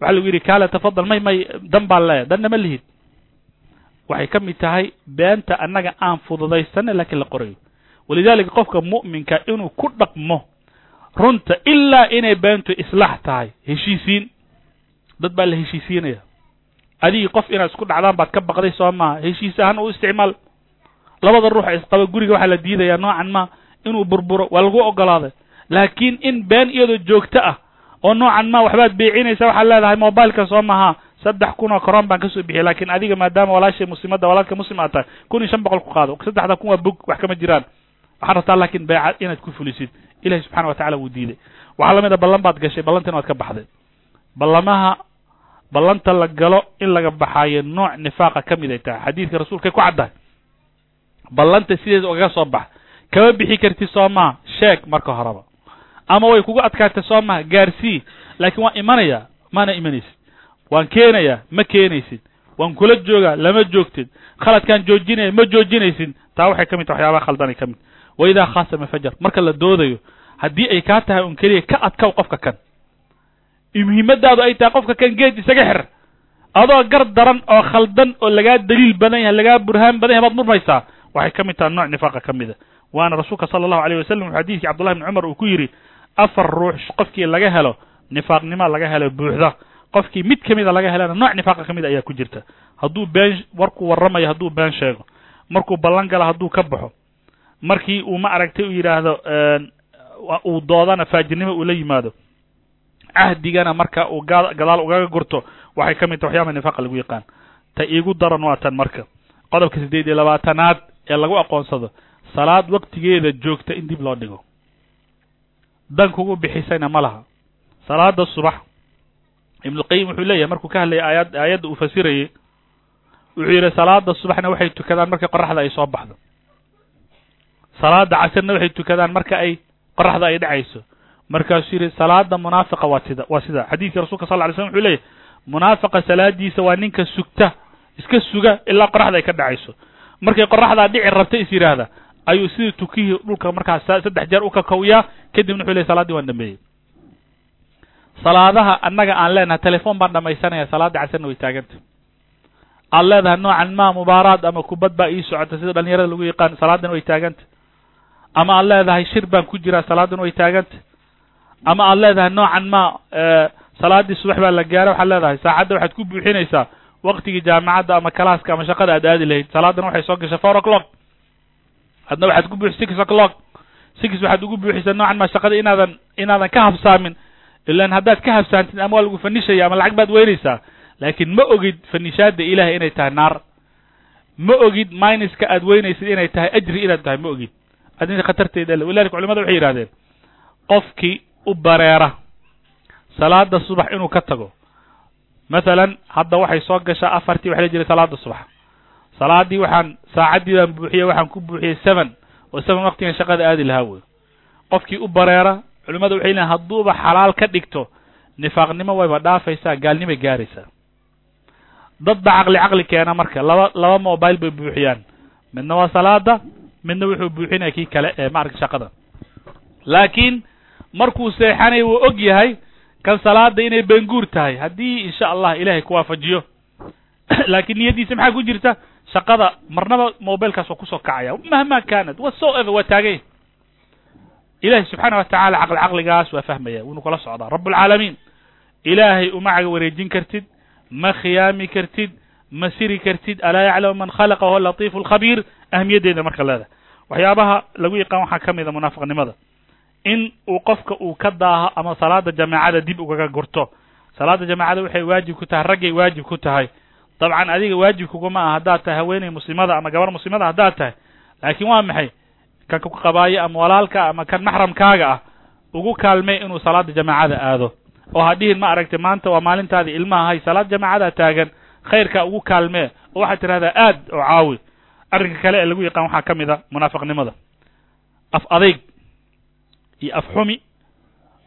waxaa lagu yidhi kaale tafadal may may dan baan leeyahay danna ma lihid waxay ka mid tahay beenta annaga aan fududaysanay laakiin la qorayo walidalika qofka mu'minka inuu ku dhaqmo runta ilaa inay beentu islaax tahay heshiisiin dad baa la heshiisiinaya. Adigii qof inaad isku dhacdaan baad ka baqday soo maha heshiis ahaan u isticmaal. Labada ruux isqaba guriga waxaa la diidayaa noocan ma inuu burburo waa lagu ogolaaday. Laakiin in been iyadoo joogto ah oo noocan ma waxbaad beecinaysa waxaad leedahay mobileka soo maha saddex kun oo koron baan ka soo bixiyay laakiin adiga maadaama walaashay muslimadda walaalka muslim aad tahay kun iyo shan boqol ku qaado. Saddexda kun waa bog wax kama jiraan. Waxaad rabtaa laakin beeca inaad ku fulisid. Ilahi subxana wa tacala wuu diiday. Waxaa la mid a ballan baad gashay ballantina waad ka baxday. Ballamaha ballanta la galo in laga baxaayo nooc nifaaqa ka mid ay tahay. Xadiidka rasuulkay ku caddahay ballanta sideeda ugaga soo bax. Kama bixi kartid soo maha sheeg marka horeba. Ama way kugu adkaatay soo maha gaarsii laakiin waan imanayaa maana imanaysid. Waan keenayaa ma keenaysid. Waan kula joogaa lama joogtid khaladkaan joojinaya ma joojinaysid taa waxay ka mid tahay waxyaabaha khaldanay ka mid. Wa idaa khaasama fajar marka la doodayo haddii ay kaa tahay un keliya ka adkaw qofka kan muhiimadaadu ay tahay qofka kan geed isaga xir adoo gar daran oo khaldan oo lagaa daliil badan yahay lagaa burhaan badan yahay baad murmaysaa. Waxay ka mid tahay nooc nifaaqa ka mida. Waana rasuulka sala allahu alayh wasalam wuxuu xadiidkii cabdullahi bni cumar uu ku yidhi afar ruux qofkii laga helo nifaaqnima laga helo buuxda. Qofkii mid ka mida laga helana nooc nifaaqa ka mid ayaa ku jirta. Hadduu been warkuu warramayo hadduu been sheego. Markuu ballan gala hadduu ka baxo. Markii uu ma aragtay uu yidhaahdo uu doodana faajirnimo uu la yimaado cahdigana marka uu ga gadaal ugaga gurto waxay ka mid tahay waxyaaba nifaaqa lagu yaqaan. Ta iigu daran waa tan marka. Qodobka siddeed iyo labaatanaad ee lagu aqoonsado salaad waktigeeda joogta in dib loo dhigo. Dan kugu bixisayna ma laha. Salaada subax. Ibnuqayim wuxuu leeyahay markuu ka hadlayay aayad aayadda uu fasirayey wuxuu yidhi salaada subaxna waxay tukadaan marka qoraxda ay soo baxdo. Salaada casirna waxay tukadaan marka ay qoraxda ay dhacayso markaasuu yidhi salaada munaafiqa waa sida waa sida. Xadiidkii rasulka sal ly slm wuxuu leeyahy munaafiqa salaadiisa waa ninka sugta iska suga ilaa qoraxda ay ka dhacayso. Markay qoraxdaa dhici rabta is yidhaahda ayuu sidii tukihii dhulka markaas saddex jeer u kakawiyaa kadibna wuxuu leey salaadii waan dhameeyey salaadaha annaga aan leenahay telefon baan dhamaysanaya salaada casirna way taaganta aad leedahay noocan ma mubaaraad ama kubad baa ii socota sida dhalinyarada lagu yaqaan salaadana way taaganta ama aad leedahay shir baan ku jiraa salaadana way taaganta ama aad leedahay noocan ma salaadii subax baa la gaara waxaad leedahay saacadda waxaad ku buuxinaysaa waktigii jaamacadda ama kalaaska ama shaqada aad aadi lahayd salaadana waxay soo gashay four o'clock. Hadna waxaad ku buuxi six o'clock. Six waxaad ugu buuxisa noocan ma shaqada inaadan inaadan ka habsaamin? Ilan haddaad ka habsaantid ama waa lagu fanishaya ama lacag baad weynaysaa laakiin ma ogid fanishaada ilahay inay tahay naar. Ma ogid minuska aad weynaysid inay tahay ajri inaad tahay ma ogid. Adina khatarteeda le walidalika culimada waxay yidhahdeen qofkii u bareera salaada subax inuu ka tago. Mathalan hadda waxay soo gashaa afartii waxa la jiray salaada subax. Salaadii waxaan saacaddii baan buuxiyey waxaan ku buuxiyey seven oo seven waktigan shaqada aadi lahaa wey qofkii u bareera culimada waxay leeyiin hadduuba xalaal ka dhigto nifaaqnimo wayba dhaafaysaa gaalnimay gaaraysaa. Dad ba caqli caqli keena marka laba laba mobile bay buuxiyaan. Midna waa salaada midna wuxuu buuxinaya kii kale ee maaragta shaqada laakiin markuu seexanaya wuu og yahay kan salaada inay benguur tahay. Haddii insha allah ilaahay ku waafajiyo. [clears throat] Laakiin niyaddiisa maxaa ku jirta? Shaqada marnaba mobilkaas waa ku soo kacaya. Mahma kaanat whatsoever waa taaganya ilahay subxaana wa tacaala caqli caqligaas waa fahmaya wuunu kula socdaa. Rabbulcaalamiin ilaahay uma caga wareejin kartid ma khiyaami kartid ma siri kartid. Alaa yaclamu man khalaqa wahuwa latiifu alkhabiir ahmiyaddeeda marka leedahay. Waxyaabaha lagu yaqaan waxaa ka mida munaafiqnimada in uu qofka uu ka daaho ama salaada jamaacada dib ugaga gurto. Salaada jamaacada waxay waajib ku tahay raggay waajib ku tahay. Dabcan adiga waajibkuguma ah haddaad tahay haweeney muslimada ama gabar muslimada haddaad tahay. Laakiin waa maxay? Kan ku qabaayo ama walaalka ama kan maxramkaaga ah ugu kaalmey inuu salaada jamaacada aado. Oo ha dhihin ma aragtay maanta waa maalintaadii ilmaha hay salaad jamaacada taagan khayrka ugu kaalmee oo waxaad tidhahdaa aad oo caawi. Arrinka kale ee lagu yaqaan waxaa ka mid a munaafiqnimada af adeyg iyo af xumi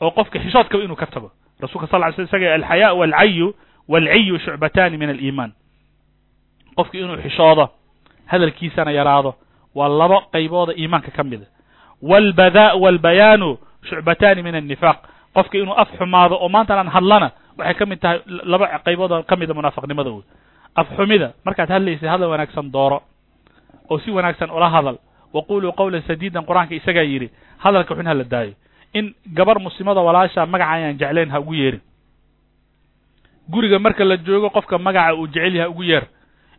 oo qofka xishoodkaba inuu ka tago. Rasulka sal ly sl isaga alxayaa walcayu walciyu shucbatani min aliimaan. Qofka inuu xishoodo hadalkiisana yaraado waa laba qaybooda iimaanka ka mida walbada walbayaanu shucbatani min annifaaq. Qofka inuu af xumaado oo maantan aan hadlana waxay ka mid tahay laba qaybood ka mida munaafiqnimada. Wey af xumida markaad hadlaysay hadal wanaagsan dooro. Oo si wanaagsan ula hadal waquluu qawlan sadiidan qur'aanka isagaa yidhi hadalka xun ha la daayo. In gabar muslimada walaasha magaca ayaan jeclayn ha ugu yeerin. Guriga marka la joogo qofka magaca uu jecel yahay ugu yeer.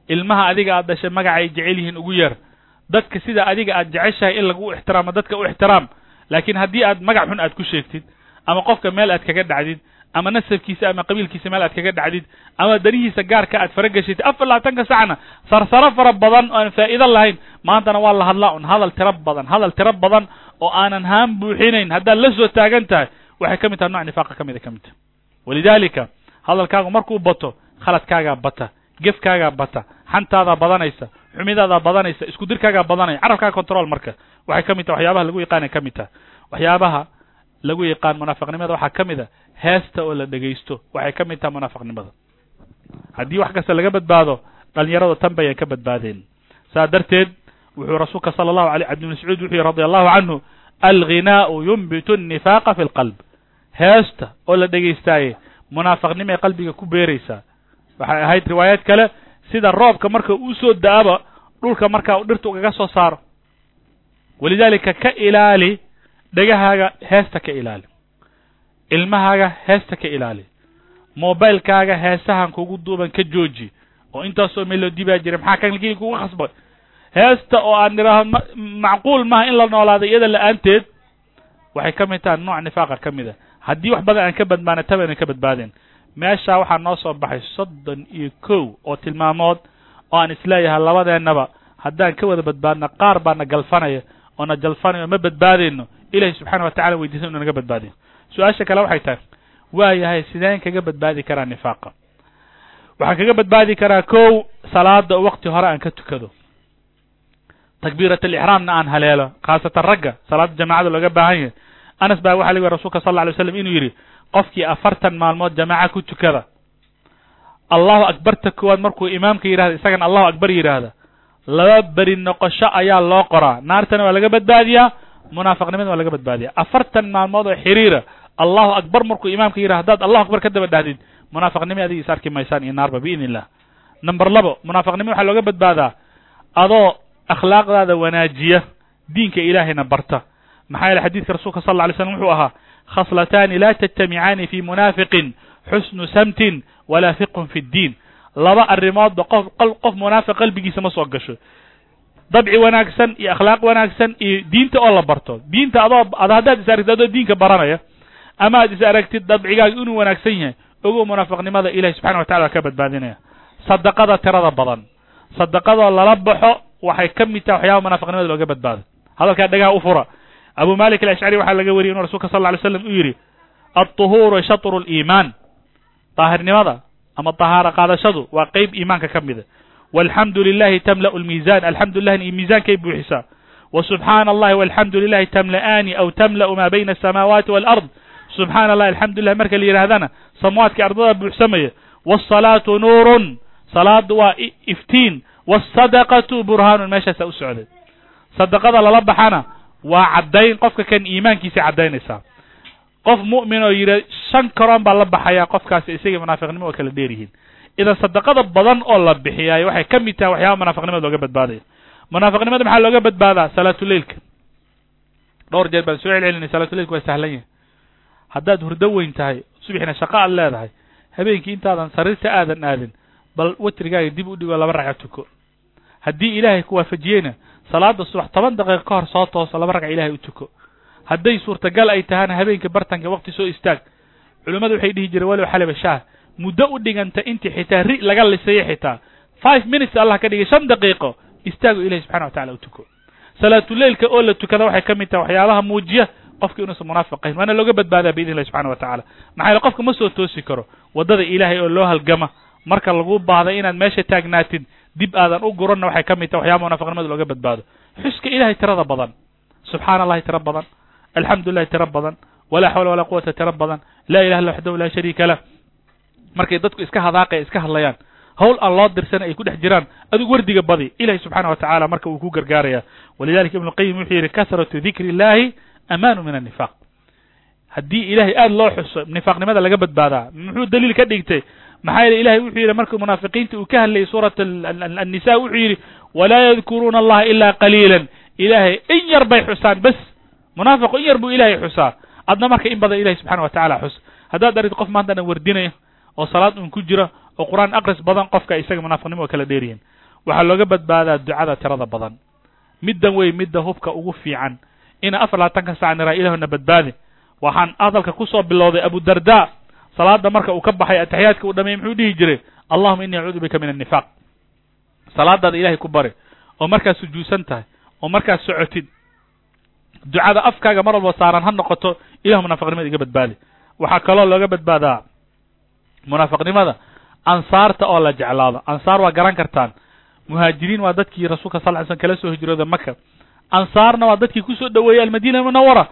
Ilmaha adiga aad dhashay magacay jecel yihiin ugu yeer. Dadka sida adiga aad jeceshahay in lagu ixtiraamo dadka u ixtiraam. Laakiin haddii aad magac xun aad ku sheegtid ama qofka meel aad kaga dhacdid ama nasabkiisa ama qabiilkiisa meel aad kaga dhacdid ama danihiisa gaarka aad faragashid afar labaatanka sacna sarsaro fara badan oo aan faa'iido lahayn maantana waa la hadlaa un hadal tiro badan hadal tiro badan oo aanan haan buuxinayn haddaad la soo taagan tahay waxay ka mid tahay nooc nifaaqa ka mida ka mid. Tahay walidaalika hadalkaagu markuu bato khaladkaagaa bata gefkaagaa bata xantaadaa badanaysa xumidaadaa badanaysa isku dirkaagaa badanaya carabkaaga control marka waxay ka mid tahay waxyaabaha lagu yaqaanay ka mid tahay. Waxyaabaha lagu yaqaan munaafiqnimada waxaa ka mid a heesta oo la dhegaysto waxay ka mid tahay munaafiqnimada haddii wax kasta laga badbaado dhalinyarada tan bay ay ka badbaadeen. Saa darteed wuxuu rasuulka sala allahu alay cabdi mascuud wuxuu yihi radi allahu canhu alghinaau yunbitu annifaaqa fi lqalb heesta oo la dhegaystaaye munaafiqnimay qalbiga ku beeraysaa waxay ahayd riwaayaad kale sida roobka marka uu soo da'aba dhulka markaa u dhirta ugaga soo saaro. Walidaalika ka ilaali dhegahaaga heesta ka ilaali ilmahaaga heesta ka ilaali. Mobilekaaga heesahan kugu duuban ka jooji. Oo intaasoo melodi baa jira maxaa kanlkii kugu khasbay heesta oo aan nidhaaho ma macquul maaha in la noolaado iyada la'aanteed waxay ka mid tahay nooc nifaaqa ka mid a. Haddii wax badan aan ka badbaana tabaynan ka badbaadeen meeshaa waxaa noo soo baxay soddon iyo kow oo tilmaamood oo aan is leeyahay labadeennaba haddaan ka wada badbaadno qaar baa na galfanaya oo na jalfanaya oo ma badbaadayno ilahi subxaana watacala weydiisan inu naga badbaadiyo su'aasha kale waxay tahay waa yahay sideen kaga badbaadi karaa nifaaqa. Waxaan kaga badbaadi karaa kow salaada oo wakti hore aan ka tukado. Takbiirat alixraamna aan haleelo khaasatan ragga salaada jamaacada looga baahan yahay. Anas baa waxa lagi rasulka sal lla lay slam inuu yidhi qofkii afartan maalmood jamaaca ku tukada. Allahu akbarta koowaad markuu imaamka yidhahda isagana allahu akbar yidhaahda. Laba beri noqosho ayaa loo qoraa. Naartana waa laga badbaadiyaa munaafiqnimada waa laga badbaadiya afartan maalmood oo xiriira allahu akbar markuu imaamka yidhahda haddaad allahu akbar ka daba dhahdid munaafiqnimo adiga is arki maysaan iyo naarba biidn illah number labo munaafiqnimo waxaa looga badbaadaa adoo akhlaaqdaada wanaajiya diinka ilaahayna barta. Maxaa yeele xadiidka rasuulka sal lla alay slam wuxuu ahaa khaslataani laa tajtamicaani fi munaafiqin xusnu samtin walaa fiqhun fi ddiin. Laba arrimoodba qof qof munaafiq qalbigiisa ma soo gasho. Dabci wanaagsan iyo akhlaaq wanaagsan iyo diinta oo la barto. Diinta adoo ad haddaad is aragtid adoo diinka baranaya ama aad is aragtid dabcigaaga inuu wanaagsan yahay ogow munaafiqnimada ilahi subxana wa tacala ka badbaadinaya. Sadaqada tirada badan. Sadaqadoo lala baxo waxay ka mid tahay waxyaaba munaafiqnimada looga badbaado. Hadalkaa dhagaha u fura. Abu malik alashcari waxaa laga wariyay inu rasulka sal alay slam uu yidhi alطuhuuru shatru liimaan daahirnimada ama tahaaro qaadashadu waa qeyb iimaanka ka mida walxamdu lilahi tamla'u lmiizan alxamdu lilahna iyo miisankay buuxisaa. Wa subxaana allahi walxamdu lilahi tamla'aani aw tamla'u maa bayna asamaawaati walard subxaana allahi alxamdu lilah marka la yidhahdana samaawaadka ardada buuxsamaya waasalaatu nuurun salaadu waa iftiin waasadaqatu burhaanun meeshaasaa u socday. Sadaqada lala baxana waa caddayn qofka kan iimaankiisa caddaynaysaa qof mu'min oo yidhi shan karoon baa la baxaya qofkaasi isagii munaafiqnimo oo kala dheer yihiin. Idan sadaqada badan oo la bixiyaayo waxay ka mid tahay waxyaaba munaafiqnimada looga badbaadayo munaafiqnimada maxaa looga badbaadaa? Salaatuleilka dhowr jeer baan soo celcelinay salaatuleilka waa sahlan yahay haddaad hurdo weyn tahay subaxina shaqo aad leedahay habeenkii intaadan sariirta aadan aadin bal watrigaaga dib u dhigo laba ragca tuko. Haddii ilaahay ku waafajiyeyna salaada subax toban daqiiqo ka hor soo tooso laba ragca ilaahay u tuko. Hadday suurtagal ay tahana habeenka bartanka waqti soo istaag culimmadu waxay dhihi jireen walow xaliba shaah muddo u dhiganta intii xitaa ri laga lisayo xitaa. Five minutes allah ka dhigay shan daqiiqo istaago ilahi subxana wa tacala u tuko. Salaatuleilka oo la tukada waxay ka mid tahay waxyaabaha muujiya qofka inuusan munaafiq ahayn waana looga badbaadaa biidn illahi subxana wa tacala maxaa yaele qofka ma soo toosi karo waddada ilaahay oo loo halgama marka lagu baahday inaad meesha taagnaatid dib aadan u guranna waxay ka mid tahay waxyaaba munaafiqnimada looga badbaado. Xuska ilahay tirada badan subxaana allahi tiro badan alxamdu lilahi tiro badan walaa xawla walaa quwata tiro badan laa ilaha illa waxdahu laa shariika lah markay dadku iska hadaaqaya iska hadlayaan hawl aan loo dirsana ay ku dhex jiraan adigu wardiga badi ilahi subxaana wa tacaala marka uu ku gargaaraya walidalika ibnu qayim wuxuu yidhi kasratu dikri illahi amaanu min annifaq haddii ilahay aada loo xuso nifaaqnimada laga badbaadaa muxuu daliil ka dhigtay? Maxaa yeele ilahay wuxuu yidhi markuu munaafiqiinta uu ka hadlayay suurat annisa wuxuu yidhi walaa yadkuruuna allaha ilaa qaliilan. Ilaahay in yar bay xusaan bes munaafiqu in yar buu ilahay xusaa. Adna marka in badan ilahi subxana wa tacala xus. Haddaad arid qof maanta dhan wardinayo oo salaad un ku jira oo qur'aan aqris badan qofka isaga munaafiqnimo oo kala dheeryihin waxaa looga badbaadaa ducada tirada badan. Middan wey midda hubka ugu fiican ina afar labaatanka sac niraa ilahuna badbaadi. Waxaan hadalka ku soo bilowday abudarda salaada marka uu ka baxay ataxiyaadka uu dhameeyey muxuu dhihi jiray allahuma ini acuudu bika min annifaaq salaadaada ilahay ku bari oo markaad sujuudsan tahay oo markaad socotid. Ducada afkaaga mar walba saaran ha noqoto ilahu munaafiqnimada iga badbaadi. Waxaa kaloo looga badbaadaa munaafiqnimada ansaarta oo la jeclaado. Ansaar waa garan kartaan. Muhaajiriin waa dadkii rasuulka sal ly slm kala soo hijrooda maka ansaarna waa dadkii ku soo dhoweeyey almadina munawara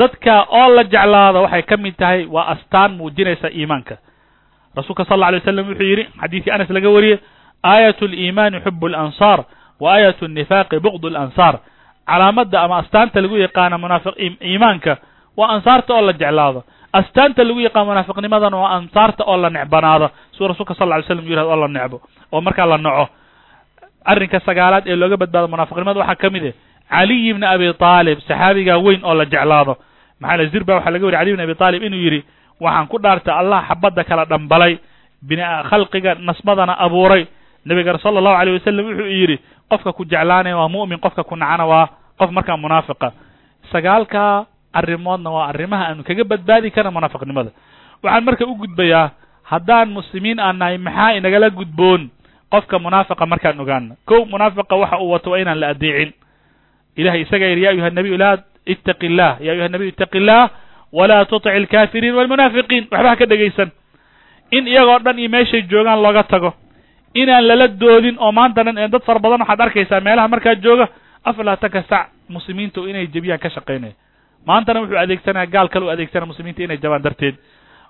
dadka oo la jeclaado waxay ka mid tahay waa astaan muujinaysa iimaanka. Rasuulka sal alla alay waslam wuxuu yidhi xadiidkii anas laga wariyey aayat liimaani xub alansaar wa aayat nifaaqi buqd alansaar calaamadda ama astaanta lagu yaqaana munaafiq iimaanka waa ansaarta oo la jeclaado. Astaanta lagu yaqaan munaafiqnimadana waa ansaarta oo la necbanaado. Suu rasuulka sal ly slam yiraahdo oo la necbo oo markaa la naco. Arrinka sagaalaad ee looga badbaado munaafiqnimada waxaa ka mid ah caliy bni abi aalib saxaabigaa weyn oo la jeclaado. Maxaa zirba waxaa laga wariy caliy bni abi aalib inuu yidhi waxaan ku dhaartay allah xabadda kala dhambalay khalqiga nasmadana abuuray. Nebiga sala allahu alayh wasalam wuxuu yidhi qofka ku jeclaanaya waa mu'min qofka ku nacana waa qof markaa munaafiqa. Sagaalkaa arrimoodna waa arrimaha aanu kaga badbaadi karna munaafiqnimada. Waxaan marka u gudbayaa haddaan muslimiin aan nahay maxaa inagala gudboon? Qofka munaafiqa markaan ogaana kow munaafiqa waxa uu wato waa inaan la adeecin ilahay isaga yidhi ya ayuha nabiyu laa ittaqi illah ya ayuha nabiyu ittaqi illah walaa tutic alkaafiriin walmunaafiqiin waxba ha ka dhegaysan in iyagoo dhan iyo meeshay joogaan looga tago inaan lala doodin oo maanta dhan dad fara badan waxaad arkaysaa meelaha markaa jooga afar labaatanka sac muslimiinta inay jebiyaan ka shaqaynaya maantana wuxuu adeegsanaya gaal kale u adeegsanaya muslimiinta inay jabaan darteed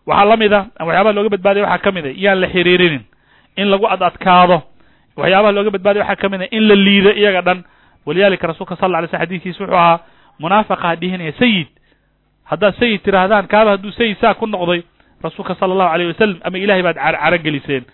waxaa la mid a waxyaabaha looga badbaadaya waxaa ka mid a iyaan la xiriirinin in lagu ad adkaado waxyaabaha looga badbaadaya waxaa ka mid a in la liido iyaga dhan walidalika rasuulka sal alay sl xadidkiisa wuxuu ahaa munaafiqa dhihinaya sayid haddaad sayid tidhaahdaan kaaba hadduu sayid saa ku noqday rasuulka sala allahu alayh wasalam ama ilahay baad caro geliseen.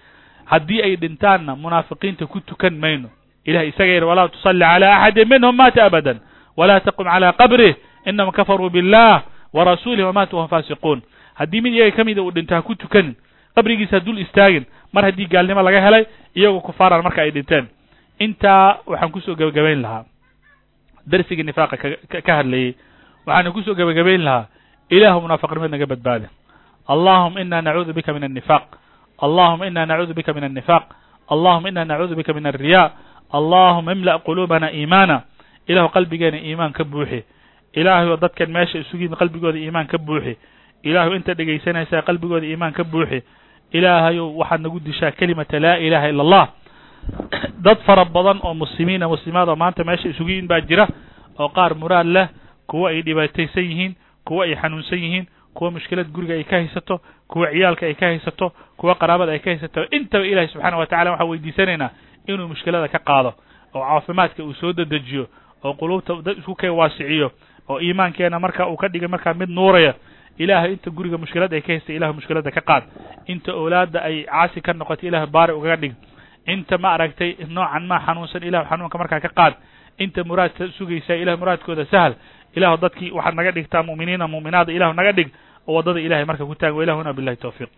Haddii ay dhintaanna munaafiqiinta ku tukan mayno ilahay isaga yidhi walaa tusalli cala axadin minhum mata abadan. Walaa taqum cala qabrih inahum kafaruu billah warasuulih wamaatuu hum faasiquun. Haddii mid iyaga ka mida uu dhinto ha ku tukanin qabrigiisa dul istaagin mar haddii gaalnimo laga helay iyagoo kufaaraan marka ay dhinteen intaa waxaan ku soo gebagabayn lahaa. Darsigii nifaaqa ka hadlayey waxaana ku soo gebagabayn lahaa ilaahu munaafiqnimad naga badbaada allahuma ina nacuudu bika min annifaq allahuma ina nacuudu bika min annifaq allahuma ina nacuudu bika min alriya allahuma imla' quluubana iimaana. Ilahu qalbigeena iimaan ka buuxi. Ilaahayo dadkan meesha isugu yimid qalbigooda iimaan ka buuxi. Ilaahu inta dhegaysanaysaa qalbigooda iimaan ka buuxi. Ilaahayow waxaad nagu dishaa kelimata laa ilaha ila allah dad fara badan oo muslimiina muslimaad oo maanta meesha isugu yimid baa jira oo qaar muraad leh kuwo ay dhibaataysan yihiin kuwo ay xanuunsan yihiin kuwo mushkilad guriga ay ka haysato kuwo ciyaalka ay ka haysato kuwo qaraabada ay ka haysato. Intaba ilahi subxaana wa tacala waxaan weydiisanaynaa inuu mushkilada ka qaado oo caafimaadka uu soo dedejiyo oo quluubta dad isku kay waasiciyo oo iimaankeena marka uu ka dhigay markaa mid nuuraya ilaahay inta guriga mushkilad ay ka haystay ilahu mushkiladda ka qaad. Inta oolaadda ay caasi ka noqotay ilahu baari ugaga dhig inta ma aragtay noocan maa xanuunsan ilahu xanuunka markaa ka qaad. Inta muraadka sugaysaa ilahu muraadkooda sahal. Ilahu dadkii waxaad naga dhigtaa mu'miniina mu'minaada ilahu naga dhig. Oo waddada ilahay marka ku taagan wa ilahuna billahi tawfiiq